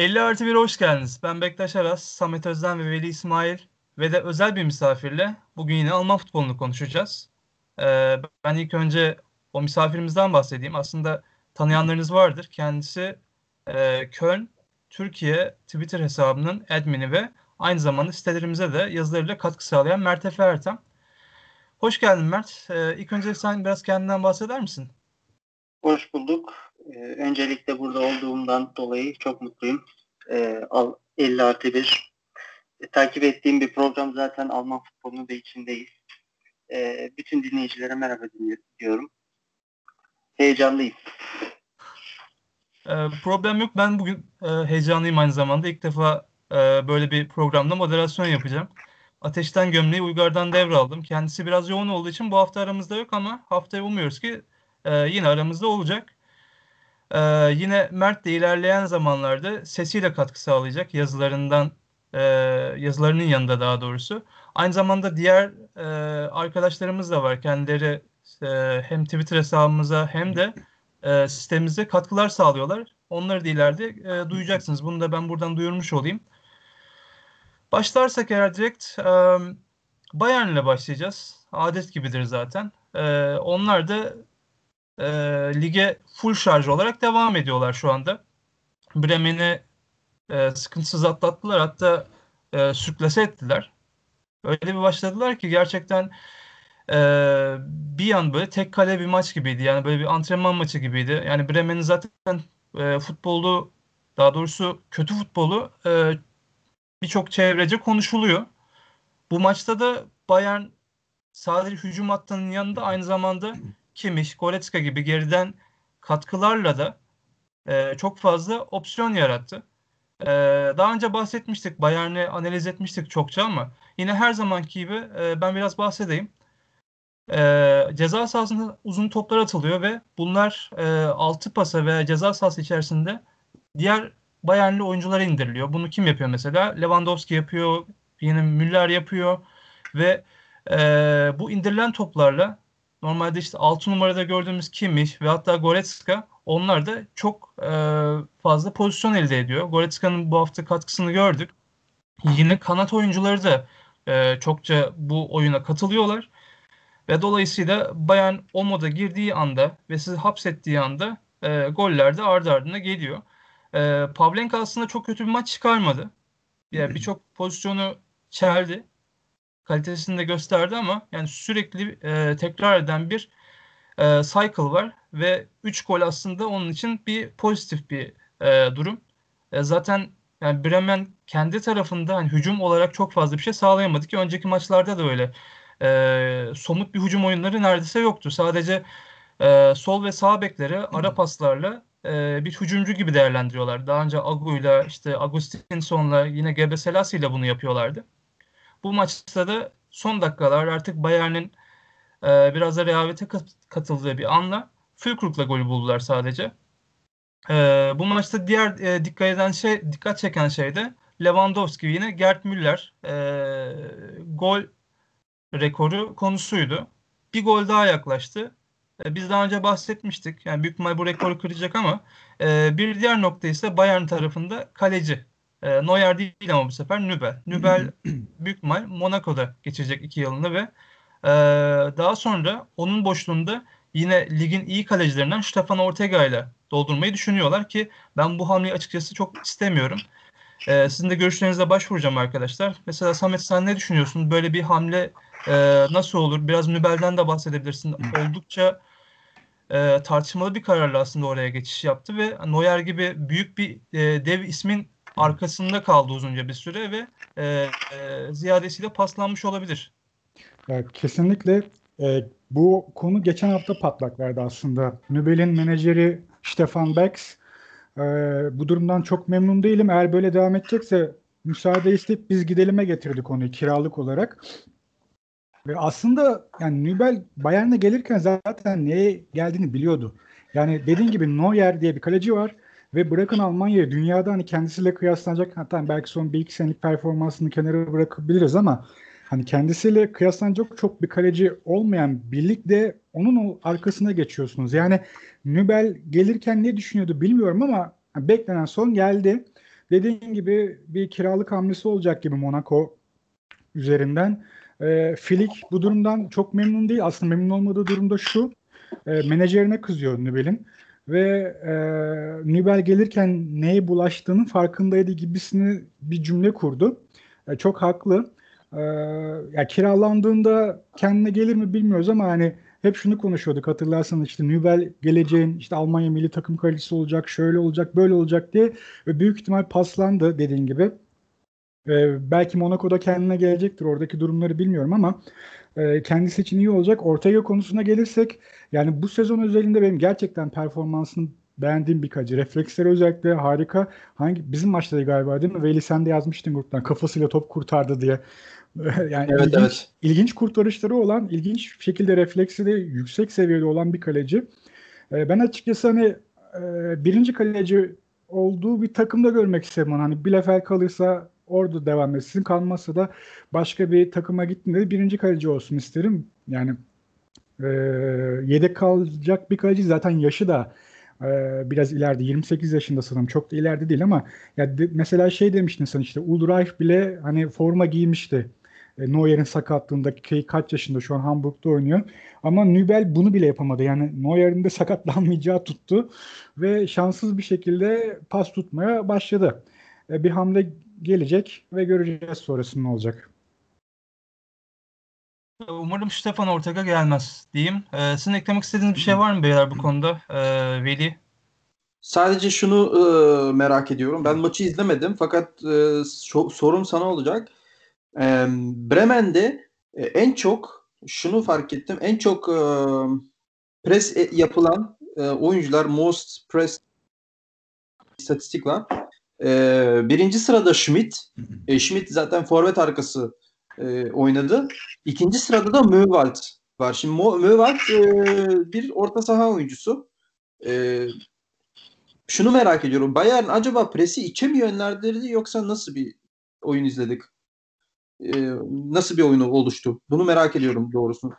50 artı 1'e hoş geldiniz. Ben Bektaş Aras, Samet Özden ve Veli İsmail ve de özel bir misafirle bugün yine Alman futbolunu konuşacağız. Ee, ben ilk önce o misafirimizden bahsedeyim. Aslında tanıyanlarınız vardır. Kendisi e, Köln, Türkiye Twitter hesabının admini ve aynı zamanda sitelerimize de yazılarıyla katkı sağlayan Mert Efe Ertem. Hoş geldin Mert. Ee, ilk önce sen biraz kendinden bahseder misin? Hoş bulduk. Ee, öncelikle burada olduğumdan dolayı çok mutluyum. Ee, 50 artı 1. E, takip ettiğim bir program zaten Alman futbolunun da içindeyiz. Ee, bütün dinleyicilere merhaba diyorum. Heyecanlıyım. Ee, problem yok. Ben bugün e, heyecanlıyım aynı zamanda. İlk defa e, böyle bir programda moderasyon yapacağım. Ateşten Gömleği Uygar'dan devraldım. Kendisi biraz yoğun olduğu için bu hafta aramızda yok ama haftaya umuyoruz ki e, yine aramızda olacak. Ee, yine Mert de ilerleyen zamanlarda sesiyle katkı sağlayacak yazılarından e, yazılarının yanında daha doğrusu. Aynı zamanda diğer e, arkadaşlarımız da var. Kendileri e, hem Twitter hesabımıza hem de e, sistemimize katkılar sağlıyorlar. Onları da ileride e, duyacaksınız. Bunu da ben buradan duyurmuş olayım. Başlarsak eğer direkt e, Bayern ile başlayacağız. Adet gibidir zaten. E, onlar da e, lige full şarj olarak devam ediyorlar şu anda. Bremen'i e, sıkıntısız atlattılar. Hatta e, sürklase ettiler. Öyle bir başladılar ki gerçekten e, bir an böyle tek kale bir maç gibiydi. Yani böyle bir antrenman maçı gibiydi. Yani Bremen'in zaten e, futbolu daha doğrusu kötü futbolu e, birçok çevrece konuşuluyor. Bu maçta da Bayern sadece hücum hattının yanında aynı zamanda Kimmich, Goretzka gibi geriden katkılarla da e, çok fazla opsiyon yarattı. E, daha önce bahsetmiştik, Bayern'i analiz etmiştik çokça ama yine her zamanki gibi e, ben biraz bahsedeyim. E, ceza sahasında uzun toplar atılıyor ve bunlar e, altı pasa ve ceza sahası içerisinde diğer Bayernli oyunculara indiriliyor. Bunu kim yapıyor mesela? Lewandowski yapıyor, yine Müller yapıyor ve e, bu indirilen toplarla Normalde işte 6 numarada gördüğümüz Kimmich ve hatta Goretzka onlar da çok e, fazla pozisyon elde ediyor. Goretzka'nın bu hafta katkısını gördük. Yine kanat oyuncuları da e, çokça bu oyuna katılıyorlar. Ve dolayısıyla Bayern o moda girdiği anda ve sizi hapsettiği anda e, goller de ardı ardına geliyor. E, Pavlenka aslında çok kötü bir maç çıkarmadı. Yani birçok pozisyonu çeldi kalitesini de gösterdi ama yani sürekli e, tekrar eden bir e, cycle var ve 3 gol aslında onun için bir pozitif bir e, durum. E, zaten yani Bremen kendi tarafında hani hücum olarak çok fazla bir şey sağlayamadı ki önceki maçlarda da öyle. E, somut bir hücum oyunları neredeyse yoktu. Sadece e, sol ve sağ bekleri ara paslarla e, bir hücumcu gibi değerlendiriyorlar. Daha önce Agu'yla işte Agustinson'la yine Gebe Selassie ile bunu yapıyorlardı. Bu maçta da son dakikalar artık Bayern'in e, biraz da rehavete katıldığı bir anla Fülkrug'la golü buldular sadece. E, bu maçta diğer e, dikkat eden şey, dikkat çeken şey de Lewandowski yine Gerd Müller e, gol rekoru konusuydu. Bir gol daha yaklaştı. E, biz daha önce bahsetmiştik. Yani büyük ihtimal bu rekoru kıracak ama e, bir diğer nokta ise Bayern tarafında kaleci e, Neuer değil ama bu sefer Nübel. Nübel büyük ihtimal Monaco'da geçecek iki yılını ve e, daha sonra onun boşluğunda yine ligin iyi kalecilerinden Stefan Ortega ile doldurmayı düşünüyorlar ki ben bu hamleyi açıkçası çok istemiyorum. E, sizin de görüşlerinize başvuracağım arkadaşlar. Mesela Samet sen ne düşünüyorsun? Böyle bir hamle e, nasıl olur? Biraz Nübel'den de bahsedebilirsin. Oldukça e, tartışmalı bir kararla aslında oraya geçiş yaptı ve Neuer gibi büyük bir e, dev ismin arkasında kaldı uzunca bir süre ve e, e, ziyadesiyle paslanmış olabilir. Ya, kesinlikle e, bu konu geçen hafta patlak verdi aslında. Nübel'in menajeri Stefan Becks e, bu durumdan çok memnun değilim. Eğer böyle devam edecekse müsaade isteyip biz gidelime getirdik konuyu kiralık olarak. Ve aslında yani Nübel Bayern'e gelirken zaten neye geldiğini biliyordu. Yani dediğin gibi Neuer diye bir kaleci var. Ve bırakın Almanya'yı dünyada hani kendisiyle kıyaslanacak hatta belki son bir iki senelik performansını kenara bırakabiliriz ama hani kendisiyle kıyaslanacak çok bir kaleci olmayan birlikte onun arkasına geçiyorsunuz. Yani Nübel gelirken ne düşünüyordu bilmiyorum ama beklenen son geldi. dediğin gibi bir kiralık hamlesi olacak gibi Monaco üzerinden. E, Filik bu durumdan çok memnun değil. Aslında memnun olmadığı durumda şu. E, menajerine kızıyor Nübel'in. Ve e, Nübel gelirken neye bulaştığının farkındaydı gibisini bir cümle kurdu. E, çok haklı. E, ya kiralandığında kendine gelir mi bilmiyoruz ama hani hep şunu konuşuyorduk hatırlarsanız işte Nübel geleceğin işte Almanya milli takım kalecisi olacak, şöyle olacak, böyle olacak diye ve büyük ihtimal paslandı dediğin gibi. Ee, belki Monaco'da kendine gelecektir. Oradaki durumları bilmiyorum ama e, kendisi için iyi olacak. Ortaya konusuna gelirsek yani bu sezon özelinde benim gerçekten performansını beğendiğim bir kaleci. Refleksleri özellikle harika. Hangi bizim maçta galiba değil mi? Veli sen de yazmıştın gruptan kafasıyla top kurtardı diye. yani evet, ilginç, evet. ilginç kurtarışları olan, ilginç şekilde refleksi de yüksek seviyede olan bir kaleci. Ee, ben açıkçası hani e, birinci kaleci olduğu bir takımda görmek isterim onu. Hani Bielefeld kalırsa orada devam etsin. Kalmazsa da başka bir takıma gittiğinde birinci kaleci olsun isterim. Yani e, yedek kalacak bir kaleci zaten yaşı da e, biraz ileride 28 yaşında sanırım çok da ileride değil ama ya de, mesela şey demiştin sen işte Ulreich bile hani forma giymişti. E, Neuer'in sakatlığında ki kaç yaşında şu an Hamburg'da oynuyor. Ama Nübel bunu bile yapamadı. Yani Neuer'in de sakatlanmayacağı tuttu ve şanssız bir şekilde pas tutmaya başladı. E, bir hamle gelecek ve göreceğiz sonrasında ne olacak. Umarım Stefan Ortega gelmez diyeyim. Ee, sizin eklemek istediğiniz bir şey var mı beyler bu konuda? Ee, Veli? Sadece şunu e, merak ediyorum. Ben maçı izlemedim fakat e, so- sorum sana olacak. E, Bremen'de e, en çok şunu fark ettim. En çok e, pres e, yapılan e, oyuncular most press istatistik var. E, birinci sırada Schmidt. E, Schmidt zaten forvet arkası e, oynadı. İkinci sırada da Möwald var. Şimdi Möwald e, bir orta saha oyuncusu. E, şunu merak ediyorum. Bayern acaba presi içe mi yönlendirdi yoksa nasıl bir oyun izledik? E, nasıl bir oyunu oluştu? Bunu merak ediyorum doğrusu.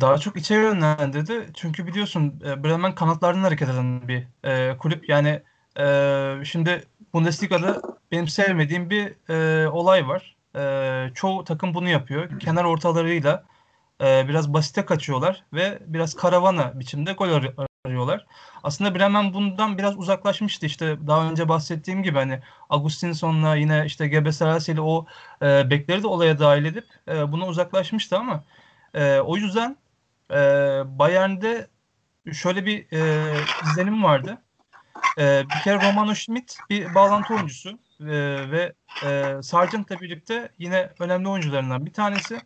Daha çok içe yönlendirdi. Çünkü biliyorsun e, Bremen kanatlardan hareket eden bir e, kulüp. Yani e, şimdi Bundesliga'da benim sevmediğim bir e, olay var. E, çoğu takım bunu yapıyor. Kenar ortalarıyla e, biraz basite kaçıyorlar ve biraz karavana biçimde gol ar- arıyorlar. Aslında Bremen bundan biraz uzaklaşmıştı. İşte daha önce bahsettiğim gibi hani Augustinson'la yine işte Gebe ile o e, bekleri de olaya dahil edip e, buna uzaklaşmıştı ama e, o yüzden e, Bayern'de şöyle bir e, izlenim vardı. E, bir kere Romano Schmidt bir bağlantı oyuncusu e, ve e, Sargent'la birlikte yine önemli oyuncularından bir tanesi.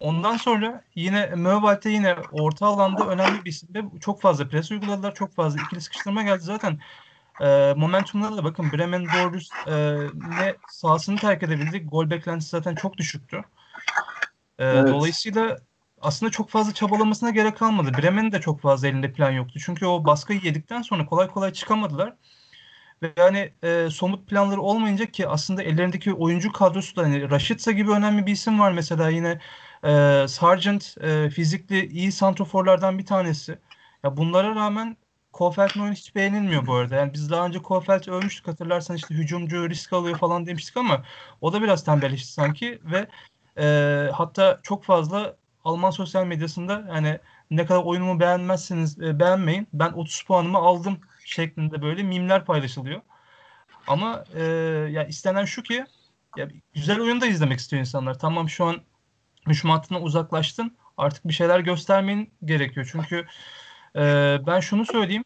Ondan sonra yine Möwald'e yine orta alanda önemli bir isim ve çok fazla pres uyguladılar. Çok fazla ikili sıkıştırma geldi. Zaten e, momentumlara da bakın Bremen doğru e, ne sahasını terk edebildi. Gol beklentisi zaten çok düşüktü. E, evet. Dolayısıyla aslında çok fazla çabalamasına gerek kalmadı. Bremen'in de çok fazla elinde plan yoktu. Çünkü o baskıyı yedikten sonra kolay kolay çıkamadılar. Ve yani e, somut planları olmayınca ki aslında ellerindeki oyuncu kadrosu da hani Rashica gibi önemli bir isim var mesela yine e, Sargent e, fizikli iyi santroforlardan bir tanesi. Ya bunlara rağmen Kofeld'in oyunu hiç beğenilmiyor bu arada. Yani biz daha önce Kofeld'i övmüştük hatırlarsan işte hücumcu risk alıyor falan demiştik ama o da biraz tembelleşti sanki ve e, hatta çok fazla Alman sosyal medyasında yani ne kadar oyunumu beğenmezseniz e, beğenmeyin. Ben 30 puanımı aldım şeklinde böyle mimler paylaşılıyor. Ama e, ya istenen şu ki ya güzel oyun da izlemek istiyor insanlar. Tamam şu an hücum hattına uzaklaştın. Artık bir şeyler göstermeyin gerekiyor. Çünkü e, ben şunu söyleyeyim.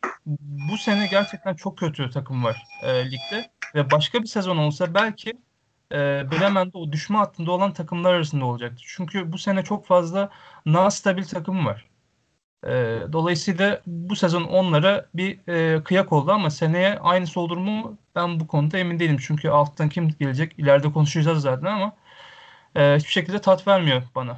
Bu sene gerçekten çok kötü takım var e, ligde. Ve başka bir sezon olsa belki e, Bremen'de o düşme hattında olan takımlar arasında olacaktır. Çünkü bu sene çok fazla daha stabil takım var. E, dolayısıyla bu sezon onlara bir e, kıyak oldu ama seneye aynısı olur mu ben bu konuda emin değilim. Çünkü alttan kim gelecek ileride konuşacağız zaten ama e, hiçbir şekilde tat vermiyor bana.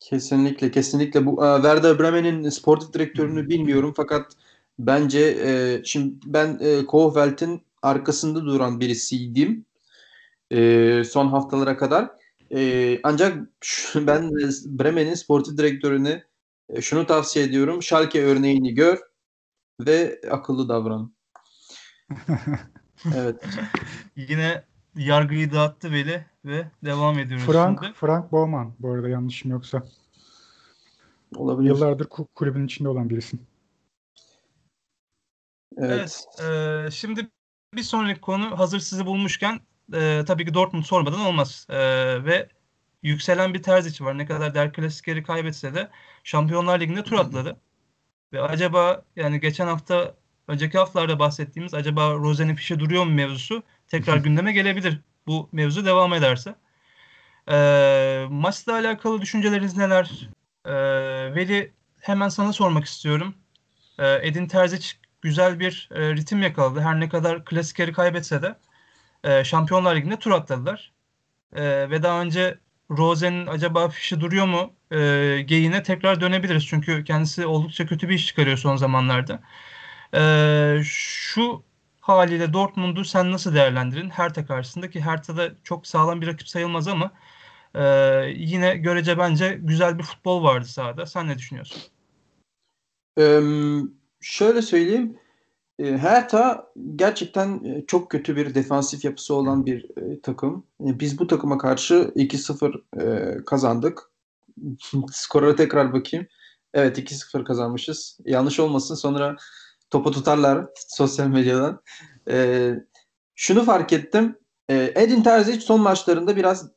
Kesinlikle kesinlikle bu e, Werder Bremen'in sportif direktörünü bilmiyorum fakat bence e, şimdi ben e, Kohfeld'in arkasında duran birisiydim e, son haftalara kadar. E, ancak şu, ben Bremen'in sportif direktörüne e, şunu tavsiye ediyorum. Schalke örneğini gör ve akıllı davran. Evet. Yine yargıyı dağıttı Veli ve devam ediyoruz Frank, şimdi. Frank Bowman bu arada yanlışım yoksa. Olabilir. Yıllardır ku- kulübün içinde olan birisin. Evet. Evet. e, şimdi bir sonraki konu hazır sizi bulmuşken e, tabii ki Dortmund sormadan olmaz. E, ve yükselen bir Terzic var. Ne kadar Der Klasikeri kaybetse de Şampiyonlar Ligi'nde tur atladı. Ve acaba yani geçen hafta önceki haftalarda bahsettiğimiz acaba Rosen'in fişi duruyor mu mevzusu tekrar gündeme gelebilir bu mevzu devam ederse. E, maçla alakalı düşünceleriniz neler? E, Veli hemen sana sormak istiyorum. E, Edin Terzic güzel bir e, ritim yakaladı. Her ne kadar klasikeri kaybetse de e, Şampiyonlar Ligi'nde tur atladılar. E, ve daha önce Rosen'in acaba fişi duruyor mu e, geyiğine tekrar dönebiliriz. Çünkü kendisi oldukça kötü bir iş çıkarıyor son zamanlarda. E, şu haliyle Dortmund'u sen nasıl değerlendirin? Hertha karşısında ki Hertha da çok sağlam bir rakip sayılmaz ama e, yine görece bence güzel bir futbol vardı sahada. Sen ne düşünüyorsun? Eee, şöyle söyleyeyim. E, Hertha gerçekten e, çok kötü bir defansif yapısı olan bir e, takım. E, Biz bu takıma karşı 2-0 e, kazandık. Skora tekrar bakayım. Evet 2-0 kazanmışız. Yanlış olmasın sonra topu tutarlar sosyal medyadan. Şunu fark ettim. Edin Terzic son maçlarında biraz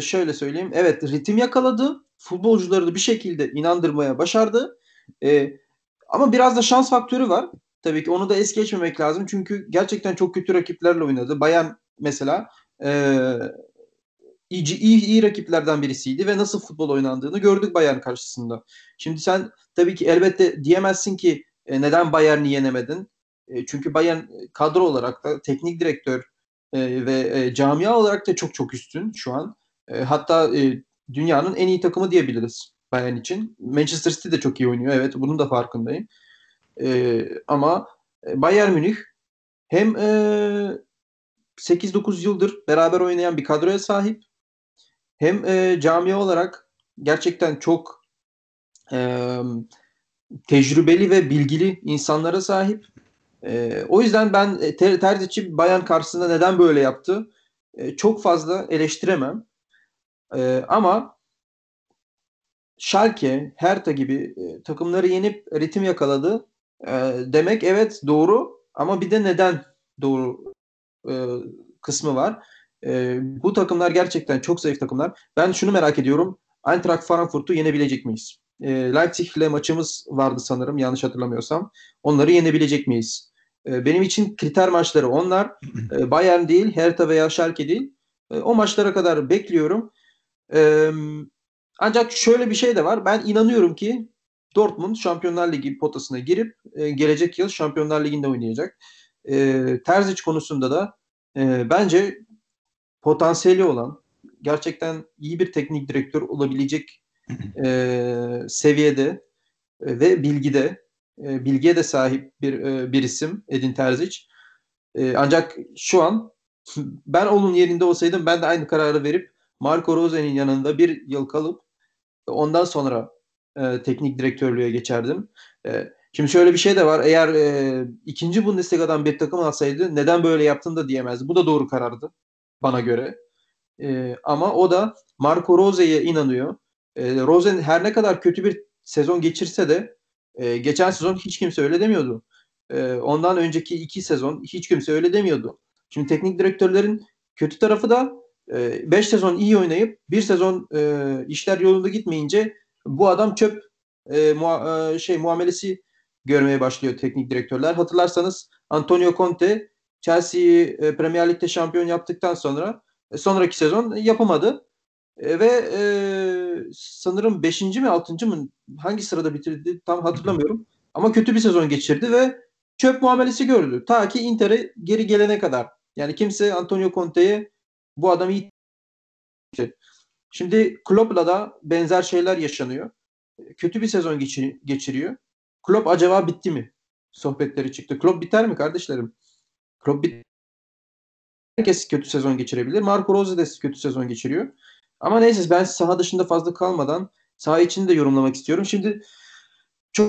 şöyle söyleyeyim. Evet ritim yakaladı. Futbolcuları da bir şekilde inandırmaya başardı. Ama biraz da şans faktörü var. Tabii ki onu da es geçmemek lazım. Çünkü gerçekten çok kötü rakiplerle oynadı. Bayern mesela e, iyi, iyi, iyi rakiplerden birisiydi ve nasıl futbol oynandığını gördük Bayern karşısında. Şimdi sen tabii ki elbette diyemezsin ki e, neden Bayern'i yenemedin? E, çünkü Bayern kadro olarak da teknik direktör e, ve e, camia olarak da çok çok üstün şu an. E, hatta e, dünyanın en iyi takımı diyebiliriz Bayern için. Manchester City de çok iyi oynuyor. Evet bunun da farkındayım. E, ama Bayern Münih hem e, 8-9 yıldır beraber oynayan bir kadroya sahip hem e, camia olarak gerçekten çok e, tecrübeli ve bilgili insanlara sahip. E, o yüzden ben e, ter, Terzic'i Bayern karşısında neden böyle yaptı e, çok fazla eleştiremem. E, ama Schalke, Hertha gibi e, takımları yenip ritim yakaladı. E, demek evet doğru ama bir de neden doğru e, kısmı var. E, bu takımlar gerçekten çok zayıf takımlar. Ben şunu merak ediyorum. Eintracht Frankfurt'u yenebilecek miyiz? E, Leipzig ile maçımız vardı sanırım yanlış hatırlamıyorsam. Onları yenebilecek miyiz? E, benim için kriter maçları onlar. E, Bayern değil, Hertha veya Schalke değil. E, o maçlara kadar bekliyorum. E, ancak şöyle bir şey de var. Ben inanıyorum ki Dortmund Şampiyonlar Ligi potasına girip e, gelecek yıl Şampiyonlar Ligi'nde oynayacak. E, Terzic konusunda da e, bence potansiyeli olan, gerçekten iyi bir teknik direktör olabilecek e, seviyede e, ve bilgide, e, bilgiye de sahip bir e, bir isim Edin Terzic. E, ancak şu an ben onun yerinde olsaydım ben de aynı kararı verip Marco Rose'nin yanında bir yıl kalıp ondan sonra e, teknik direktörlüğe geçerdim. E, şimdi şöyle bir şey de var. Eğer e, ikinci Bundesliga'dan bir takım alsaydı neden böyle yaptın da diyemezdi. Bu da doğru karardı bana göre. E, ama o da Marco Rose'ye inanıyor. E, Rose her ne kadar kötü bir sezon geçirse de e, geçen sezon hiç kimse öyle demiyordu. E, ondan önceki iki sezon hiç kimse öyle demiyordu. Şimdi teknik direktörlerin kötü tarafı da 5 e, sezon iyi oynayıp bir sezon e, işler yolunda gitmeyince bu adam çöp e, mua, e, şey muamelesi görmeye başlıyor teknik direktörler. Hatırlarsanız Antonio Conte Chelsea'yi e, Premier Lig'de şampiyon yaptıktan sonra e, sonraki sezon yapamadı. E, ve e, sanırım 5. mi 6. mı hangi sırada bitirdi tam hatırlamıyorum. Ama kötü bir sezon geçirdi ve çöp muamelesi gördü. Ta ki Inter'e geri gelene kadar. Yani kimse Antonio Conte'ye bu adam iyi Şimdi Klopp'la da benzer şeyler yaşanıyor. Kötü bir sezon geçir- geçiriyor. Klopp acaba bitti mi? Sohbetleri çıktı. Klopp biter mi kardeşlerim? Klopp bit Herkes kötü sezon geçirebilir. Marco Rose de kötü sezon geçiriyor. Ama neyse ben saha dışında fazla kalmadan saha içini de yorumlamak istiyorum. Şimdi çok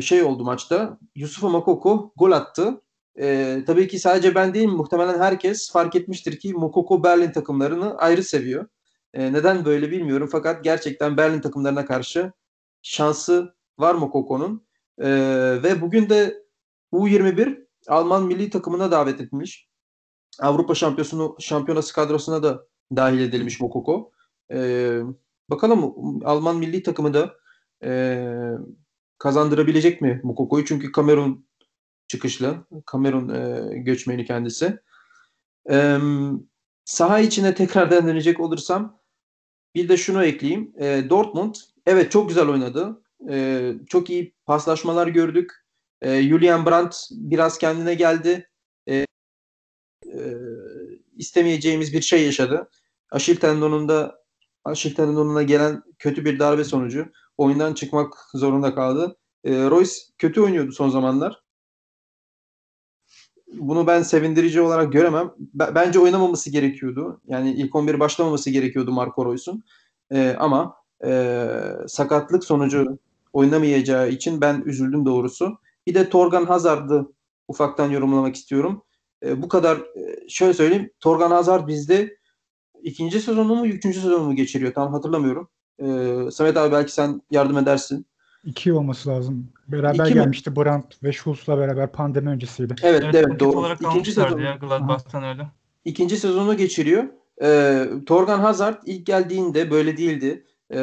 şey oldu maçta. Yusuf Makoko gol attı. E, tabii ki sadece ben değil muhtemelen herkes fark etmiştir ki Mokoko Berlin takımlarını ayrı seviyor. E, neden böyle bilmiyorum fakat gerçekten Berlin takımlarına karşı şansı var Mokoko'nun. E, ve bugün de U21 Alman milli takımına davet etmiş. Avrupa Şampiyonu Şampiyonası kadrosuna da dahil edilmiş Mokoko. E, bakalım Alman milli takımı da e, kazandırabilecek mi Mokoko'yu? Çünkü Kamerun çıkışlı. Kamerun e, göçmeni kendisi. E, saha içine tekrardan dönecek olursam bir de şunu ekleyeyim. E, Dortmund evet çok güzel oynadı. E, çok iyi paslaşmalar gördük. E, Julian Brandt biraz kendine geldi. E, e, istemeyeceğimiz bir şey yaşadı. Aşil tendonunda Aşil tendonuna gelen kötü bir darbe sonucu oyundan çıkmak zorunda kaldı. E, Royce kötü oynuyordu son zamanlar. Bunu ben sevindirici olarak göremem. B- bence oynamaması gerekiyordu. Yani ilk 11 başlamaması gerekiyordu Marco Royce'un. E, ama e, sakatlık sonucu oynamayacağı için ben üzüldüm doğrusu. Bir de Torgan Hazard'ı ufaktan yorumlamak istiyorum. E, bu kadar e, şöyle söyleyeyim. Torgan Hazard bizde ikinci sezonu mu üçüncü sezonu mu geçiriyor tam hatırlamıyorum. E, Samet abi belki sen yardım edersin. İki olması lazım. Beraber İki mi? gelmişti Brandt ve Schultz'la beraber pandemi öncesiydi. Evet evet, paket doğru. olarak İkinci ya Gladbach'tan öyle. ikinci sezonu geçiriyor. E, Torgan Hazard ilk geldiğinde böyle değildi. E,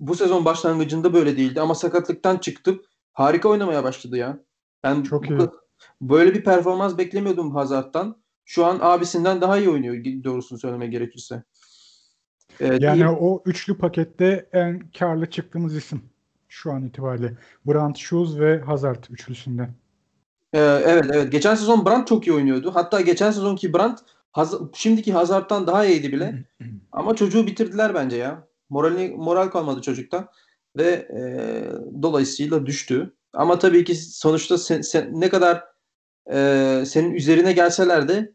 bu sezon başlangıcında böyle değildi ama sakatlıktan çıktıp harika oynamaya başladı ya. Ben Çok bu- iyi. böyle bir performans beklemiyordum Hazard'dan. Şu an abisinden daha iyi oynuyor doğrusunu söylemek gerekirse. Ee, Yani iyi. o üçlü pakette en karlı çıktığımız isim şu an itibariyle. Brandt, Schulz ve Hazard üçlüsünde. Ee, evet evet. Geçen sezon Brandt çok iyi oynuyordu. Hatta geçen sezonki Brandt Haz- şimdiki Hazard'dan daha iyiydi bile. Ama çocuğu bitirdiler bence ya. Morali, moral kalmadı çocukta. Ve e, dolayısıyla düştü. Ama tabii ki sonuçta sen, sen- ne kadar e, senin üzerine gelseler de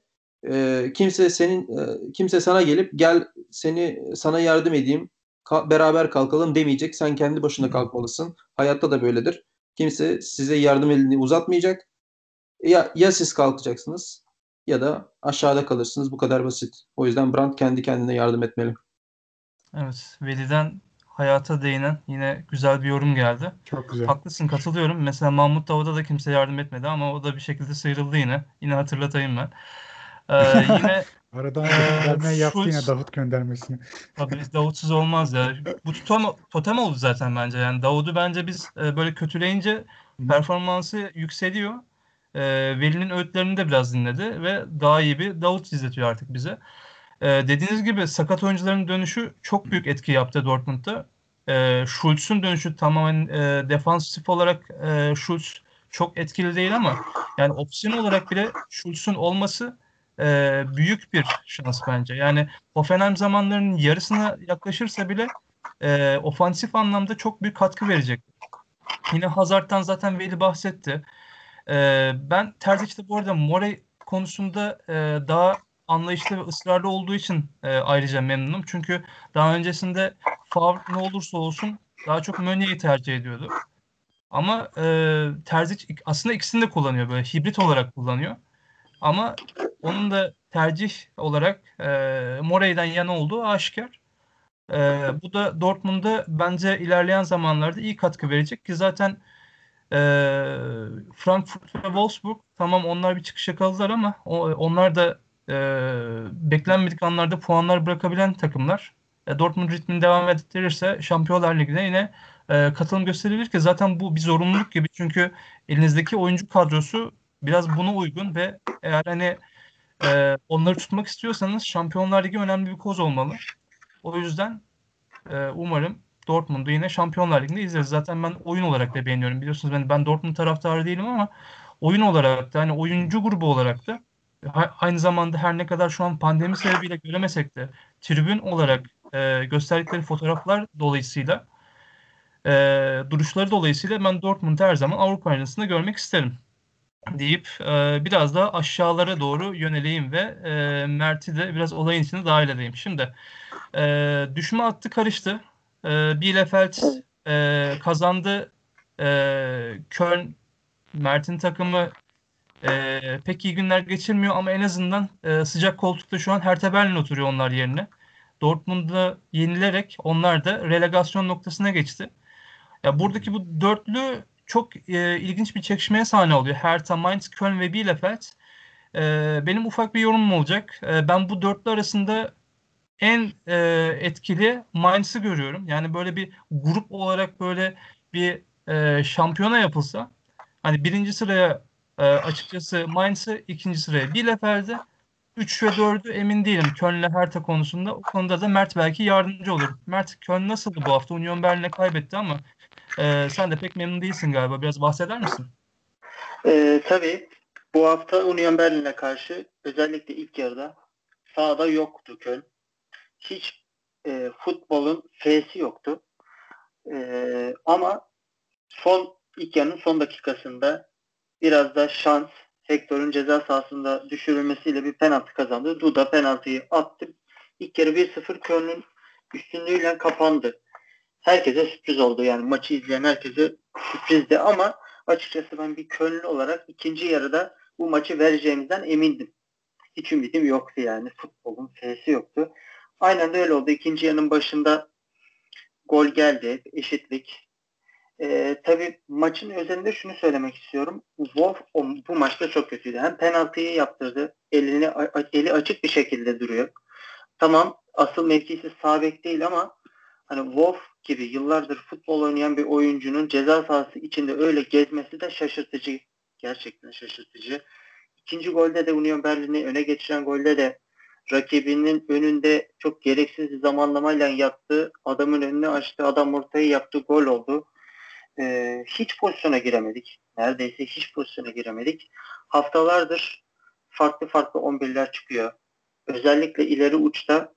e, kimse senin e, kimse sana gelip gel seni sana yardım edeyim ka- beraber kalkalım demeyecek. Sen kendi başına kalkmalısın. Hayatta da böyledir. Kimse size yardım elini uzatmayacak. Ya, ya siz kalkacaksınız ya da aşağıda kalırsınız. Bu kadar basit. O yüzden Brandt kendi kendine yardım etmeli. Evet. Veli'den hayata değinen yine güzel bir yorum geldi. Çok güzel. Haklısın katılıyorum. Mesela Mahmut Davut'a da kimse yardım etmedi ama o da bir şekilde sıyrıldı yine. Yine hatırlatayım ben. Ee, yine Aradan Ee, gönderme yaptı yine Davut göndermesini. Tabii Davutsuz olmaz ya. Bu totem, totem oldu zaten bence. Yani Davut'u bence biz e, böyle kötüleyince performansı yükseliyor. E, Veli'nin öğütlerini de biraz dinledi ve daha iyi bir Davut izletiyor artık bize. E, dediğiniz gibi sakat oyuncuların dönüşü çok büyük etki yaptı Dortmund'da. E, Schulz'un dönüşü tamamen e, defansif olarak e, Schulz çok etkili değil ama yani opsiyon olarak bile Schulz'un olması e, büyük bir şans bence. Yani Hoffenheim zamanlarının yarısına yaklaşırsa bile e, ofansif anlamda çok büyük katkı verecek. Yine Hazard'dan zaten Veli bahsetti. E, ben Terzic'te bu arada Morey konusunda e, daha anlayışlı ve ısrarlı olduğu için e, ayrıca memnunum. Çünkü daha öncesinde Favre ne olursa olsun daha çok Meunier'i tercih ediyordu. Ama e, Terzic aslında ikisini de kullanıyor böyle hibrit olarak kullanıyor. Ama onun da tercih olarak e, Morey'den yana olduğu aşikar. E, bu da Dortmund'a bence ilerleyen zamanlarda iyi katkı verecek ki zaten e, Frankfurt ve Wolfsburg tamam onlar bir çıkış yakaladılar ama o, onlar da e, beklenmedik anlarda puanlar bırakabilen takımlar. E, Dortmund ritmini devam ettirirse Şampiyonlar Ligi'ne yine e, katılım gösterebilir ki zaten bu bir zorunluluk gibi çünkü elinizdeki oyuncu kadrosu biraz buna uygun ve eğer hani e, onları tutmak istiyorsanız Şampiyonlar Ligi önemli bir koz olmalı. O yüzden e, umarım Dortmund'u yine Şampiyonlar Ligi'nde izleriz. Zaten ben oyun olarak da beğeniyorum. Biliyorsunuz ben, ben Dortmund taraftarı değilim ama oyun olarak da hani oyuncu grubu olarak da aynı zamanda her ne kadar şu an pandemi sebebiyle göremesek de tribün olarak e, gösterdikleri fotoğraflar dolayısıyla e, duruşları dolayısıyla ben Dortmund'u her zaman Avrupa arenasında görmek isterim deyip e, biraz daha aşağılara doğru yöneleyim ve e, Mert'i de biraz olayın içine dahil edeyim. Şimdi e, düşme hattı karıştı. E, Bielefeld e, kazandı. E, Köln Mert'in takımı e, pek iyi günler geçirmiyor ama en azından e, sıcak koltukta şu an Hertha Berlin oturuyor onlar yerine. Dortmund'da yenilerek onlar da relegasyon noktasına geçti. Ya buradaki bu dörtlü çok e, ilginç bir çekişmeye sahne oluyor. Hertha, Mainz, Köln ve Bielefeld. E, benim ufak bir yorumum olacak. E, ben bu dörtlü arasında en e, etkili Mainz'ı görüyorum. Yani böyle bir grup olarak böyle bir e, şampiyona yapılsa hani birinci sıraya e, açıkçası Mainz'ı, ikinci sıraya Bielefeld'i 3 ve 4'ü emin değilim Köln'le Hertha konusunda. O konuda da Mert belki yardımcı olur. Mert Köln nasıldı bu hafta? Union Berlin'e kaybetti ama e, sen de pek memnun değilsin galiba. Biraz bahseder misin? E, tabii. Bu hafta Union Berlin'e karşı özellikle ilk yarıda sahada yoktu Köln. Hiç e, futbolun F'si yoktu. E, ama son ilk yarının son dakikasında biraz da şans Hector'un ceza sahasında düşürülmesiyle bir penaltı kazandı. Duda penaltıyı attı. İlk kere 1-0 Köln'ün üstünlüğüyle kapandı. Herkese sürpriz oldu yani maçı izleyen herkese sürprizdi ama açıkçası ben bir Kölnlü olarak ikinci yarıda bu maçı vereceğimizden emindim. Hiç ümidim yoktu yani. Futbolun F'si yoktu. Aynen de öyle oldu. İkinci yarının başında gol geldi. Eşitlik. E, tabii maçın özelinde şunu söylemek istiyorum. Wolf bu maçta çok kötüydü. Hem penaltıyı yaptırdı. Elini eli açık bir şekilde duruyor. Tamam asıl mevkisi sağ bek değil ama hani Wolf gibi yıllardır futbol oynayan bir oyuncunun ceza sahası içinde öyle gezmesi de şaşırtıcı. Gerçekten şaşırtıcı. İkinci golde de Union Berlin'i öne geçiren golde de rakibinin önünde çok gereksiz bir zamanlamayla yaptığı adamın önüne açtı adam ortaya yaptığı gol oldu e, hiç pozisyona giremedik. Neredeyse hiç pozisyona giremedik. Haftalardır farklı farklı 11'ler çıkıyor. Özellikle ileri uçta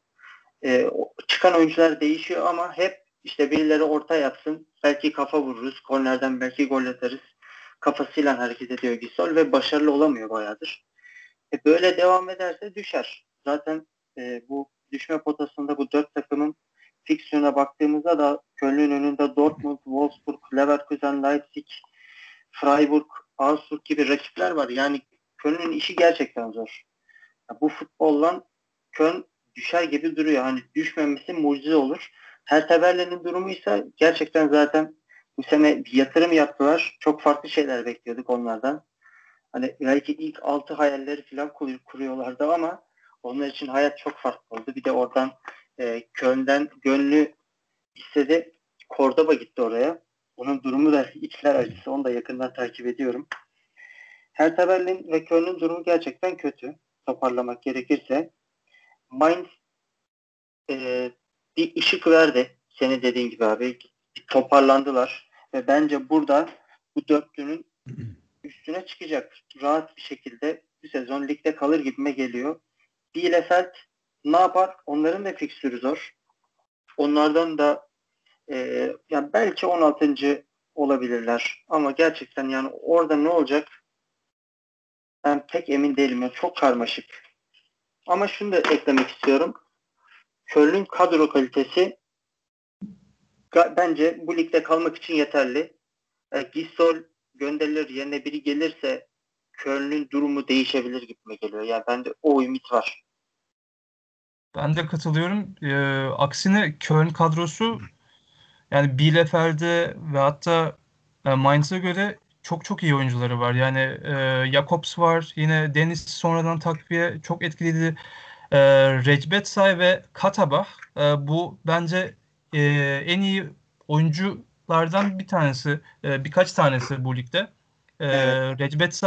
e, çıkan oyuncular değişiyor ama hep işte birileri orta yapsın. Belki kafa vururuz. Kornerden belki gol atarız. Kafasıyla hareket ediyor Gisol ve başarılı olamıyor bayağıdır. E, böyle devam ederse düşer. Zaten e, bu düşme potasında bu dört takımın fiksiyona baktığımızda da Köln'ün önünde Dortmund, Wolfsburg, Leverkusen, Leipzig, Freiburg, Augsburg gibi rakipler var. Yani Köln'ün işi gerçekten zor. Bu futbolla Köln düşer gibi duruyor. Hani düşmemesi mucize olur. Her Berlin'in durumu ise gerçekten zaten bu sene bir yatırım yaptılar. Çok farklı şeyler bekliyorduk onlardan. Hani belki ilk altı hayalleri falan kuruyorlardı ama onlar için hayat çok farklı oldu. Bir de oradan e, Köln'den gönlü istedi. Cordoba gitti oraya. Onun durumu da içler acısı. Onu da yakından takip ediyorum. Hertha Berlin ve Köln'ün durumu gerçekten kötü. Toparlamak gerekirse. Mainz e, bir ışık verdi. Seni dediğin gibi abi. Toparlandılar. Ve bence burada bu dörtlünün üstüne çıkacak. Rahat bir şekilde bu sezon ligde kalır gibime geliyor. Bielefeld ne yapar? Onların da fikstürü zor. Onlardan da e, yani belki 16. olabilirler. Ama gerçekten yani orada ne olacak? Ben pek emin değilim. Yani çok karmaşık. Ama şunu da eklemek istiyorum. Köln'ün kadro kalitesi bence bu ligde kalmak için yeterli. E, Gisol gönderilir yerine biri gelirse Köln'ün durumu değişebilir gibi geliyor. Yani bende o ümit var. Ben de katılıyorum. E, aksine Köln kadrosu yani Bielefeld'e ve hatta e, Mainz'a göre çok çok iyi oyuncuları var. Yani e, Jakobs var. Yine Deniz sonradan takviye çok etkiliydi. E, Recbetsay ve Katabah e, bu bence e, en iyi oyunculardan bir tanesi. E, birkaç tanesi bu ligde. E, evet. Recbet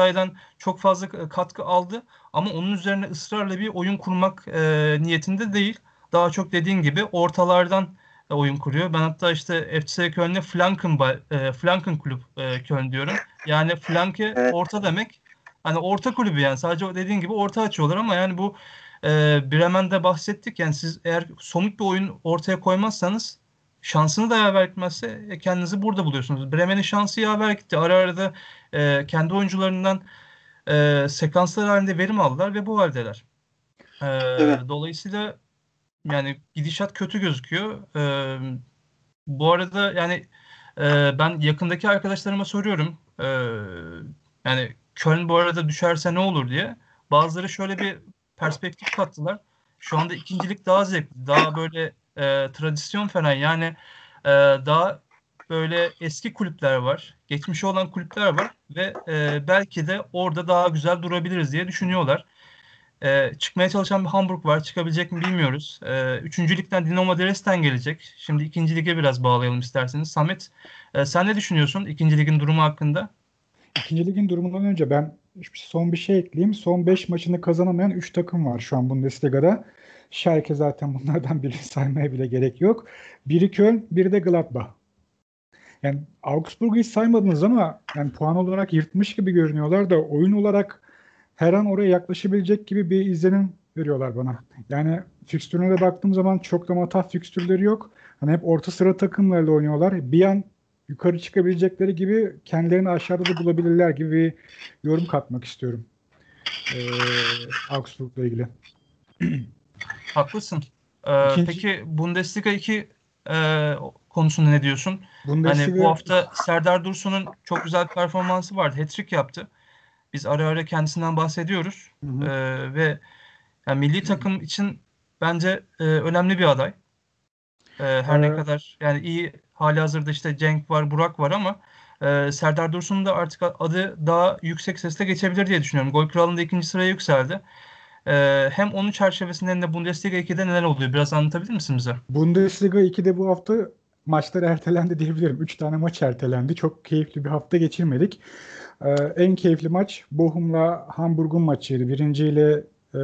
çok fazla katkı aldı ama onun üzerine ısrarla bir oyun kurmak e, niyetinde değil. Daha çok dediğin gibi ortalardan oyun kuruyor. Ben hatta işte FC Köln'e Flanken, e, Flanken kulüp e, Köln diyorum. Yani flanke evet. orta demek. Hani orta kulübü yani sadece dediğin gibi orta açıyorlar ama yani bu e, Bremen'de bahsettik. Yani siz eğer somut bir oyun ortaya koymazsanız şansını da yaver gitmezse e, kendinizi burada buluyorsunuz. Bremen'in şansı yaver gitti. Ara ara da e, kendi oyuncularından e, sekanslar halinde verim aldılar ve bu haldeler. E, evet. Dolayısıyla yani gidişat kötü gözüküyor. E, bu arada yani e, ben yakındaki arkadaşlarıma soruyorum. E, yani Köln bu arada düşerse ne olur diye. Bazıları şöyle bir perspektif kattılar. Şu anda ikincilik daha zevkli. Daha böyle e, tradisyon falan yani e, daha böyle eski kulüpler var. Geçmişi olan kulüpler var ve e, belki de orada daha güzel durabiliriz diye düşünüyorlar. E, çıkmaya çalışan bir Hamburg var. Çıkabilecek mi bilmiyoruz. E, üçüncü Dinamo Dresden gelecek. Şimdi ikinci lige biraz bağlayalım isterseniz. Samet e, sen ne düşünüyorsun ikinci ligin durumu hakkında? İkinci ligin durumundan önce ben son bir şey ekleyeyim. Son 5 maçını kazanamayan 3 takım var şu an Bundesliga'da. Schalke zaten bunlardan birini saymaya bile gerek yok. Biri Köln, biri de Gladbach. Yani Augsburg'u hiç saymadınız ama yani puan olarak yırtmış gibi görünüyorlar da oyun olarak her an oraya yaklaşabilecek gibi bir izlenim veriyorlar bana. Yani fikstürüne de baktığım zaman çok da matah fikstürleri yok. Hani hep orta sıra takımlarla oynuyorlar. Bir an yukarı çıkabilecekleri gibi kendilerini aşağıda da bulabilirler gibi bir yorum katmak istiyorum. Ee, Augsburg'la ilgili. Haklısın. Ee, İkinci... Peki Bundesliga 2 e, konusunda ne diyorsun? Bundesliga... Hani bu hafta Serdar Dursun'un çok güzel performansı vardı. Hat-trick yaptı. Biz ara ara kendisinden bahsediyoruz. Hı hı. Ee, ve yani milli takım için bence e, önemli bir aday. E, her evet. ne kadar yani iyi hali hazırda işte Cenk var, Burak var ama e, Serdar Dursun'un da artık adı daha yüksek sesle geçebilir diye düşünüyorum. Gol kralında ikinci sıraya yükseldi. E, hem onun çerçevesinde hem de Bundesliga 2'de neler oluyor? Biraz anlatabilir misin bize? Bundesliga 2'de bu hafta maçlar ertelendi diyebilirim. 3 tane maç ertelendi. Çok keyifli bir hafta geçirmedik. Ee, en keyifli maç Bochum'la Hamburg'un maçıydı. Birinci ile e,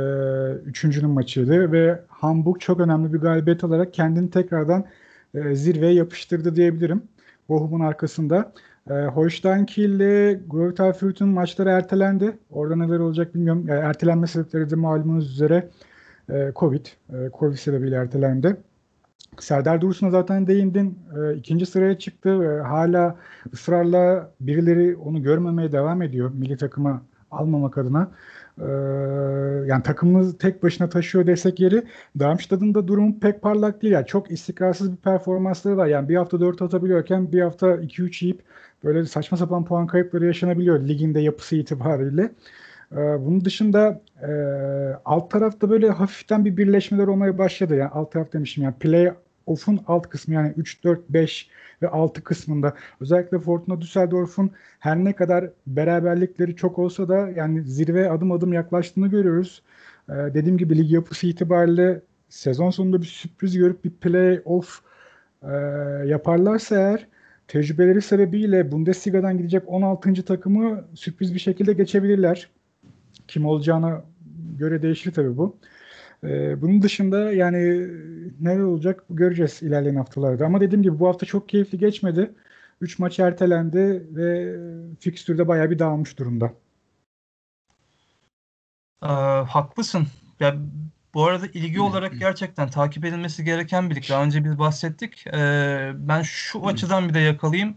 üçüncünün maçıydı ve Hamburg çok önemli bir galibiyet olarak kendini tekrardan e, zirveye yapıştırdı diyebilirim. Bochum'un arkasında. E, Holstein Kiel ile Greuther Fürth'ün maçları ertelendi. Orada neler olacak bilmiyorum. Yani ertelenme sebepleri de malumunuz üzere e, Covid. E, Covid sebebiyle ertelendi. Serdar Dursun'a zaten değindin. E, ikinci sıraya çıktı. E, hala ısrarla birileri onu görmemeye devam ediyor. Milli takıma almamak adına. E, yani takımımız tek başına taşıyor desek yeri. Darmstadt'ın da durumu pek parlak değil. Yani çok istikrarsız bir performansları var. Yani bir hafta 4 atabiliyorken bir hafta 2-3 yiyip böyle saçma sapan puan kayıpları yaşanabiliyor liginde yapısı itibariyle. Ee, bunun dışında e, alt tarafta böyle hafiften bir birleşmeler olmaya başladı. Yani alt taraf demişim yani play off'un alt kısmı yani 3, 4, 5 ve 6 kısmında özellikle Fortuna Düsseldorf'un her ne kadar beraberlikleri çok olsa da yani zirve adım adım yaklaştığını görüyoruz. Ee, dediğim gibi lig yapısı itibariyle sezon sonunda bir sürpriz görüp bir play off e, yaparlarsa eğer tecrübeleri sebebiyle Bundesliga'dan gidecek 16. takımı sürpriz bir şekilde geçebilirler. Kim olacağına göre değişir tabii bu. Ee, bunun dışında yani ne olacak göreceğiz ilerleyen haftalarda. Ama dediğim gibi bu hafta çok keyifli geçmedi. 3 maç ertelendi ve fikstürde bayağı bir dağılmış durumda. Ee, haklısın. Ya bu arada ilgi olarak gerçekten takip edilmesi gereken bir lig. Daha önce biz bahsettik. Ee, ben şu açıdan bir de yakalayayım.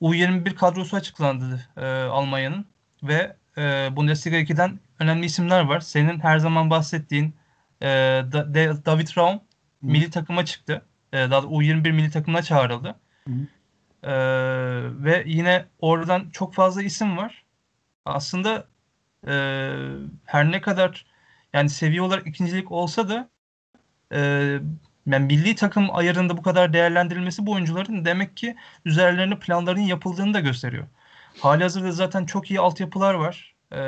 U21 kadrosu açıklandı e, Almanya'nın ve e, Bundesliga 2'den önemli isimler var. Senin her zaman bahsettiğin e, da, de, David Raum milli takıma çıktı. E, daha U21 milli takımına çağrıldı. E, ve yine oradan çok fazla isim var. Aslında e, her ne kadar yani seviye olarak ikincilik olsa da e, yani milli takım ayarında bu kadar değerlendirilmesi bu oyuncuların demek ki üzerlerine planların yapıldığını da gösteriyor. Hali hazırda zaten çok iyi altyapılar var. E,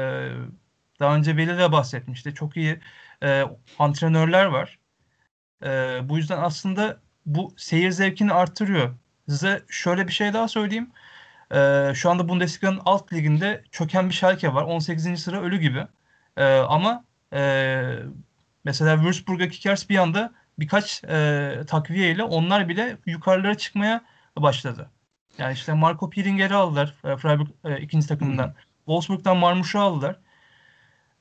daha önce Veli de bahsetmişti. Çok iyi e, antrenörler var. E, bu yüzden aslında bu seyir zevkini arttırıyor. Size şöyle bir şey daha söyleyeyim. E, şu anda Bundesliga'nın alt liginde çöken bir Schalke var. 18. sıra ölü gibi. E, ama e, mesela Würzburg'a Kickers bir anda birkaç e, takviye ile onlar bile yukarılara çıkmaya başladı. Yani işte Marco Piringer'i aldılar e, Freiburg e, ikinci takımından. Hmm. Wolfsburg'dan Marmuş'u aldılar.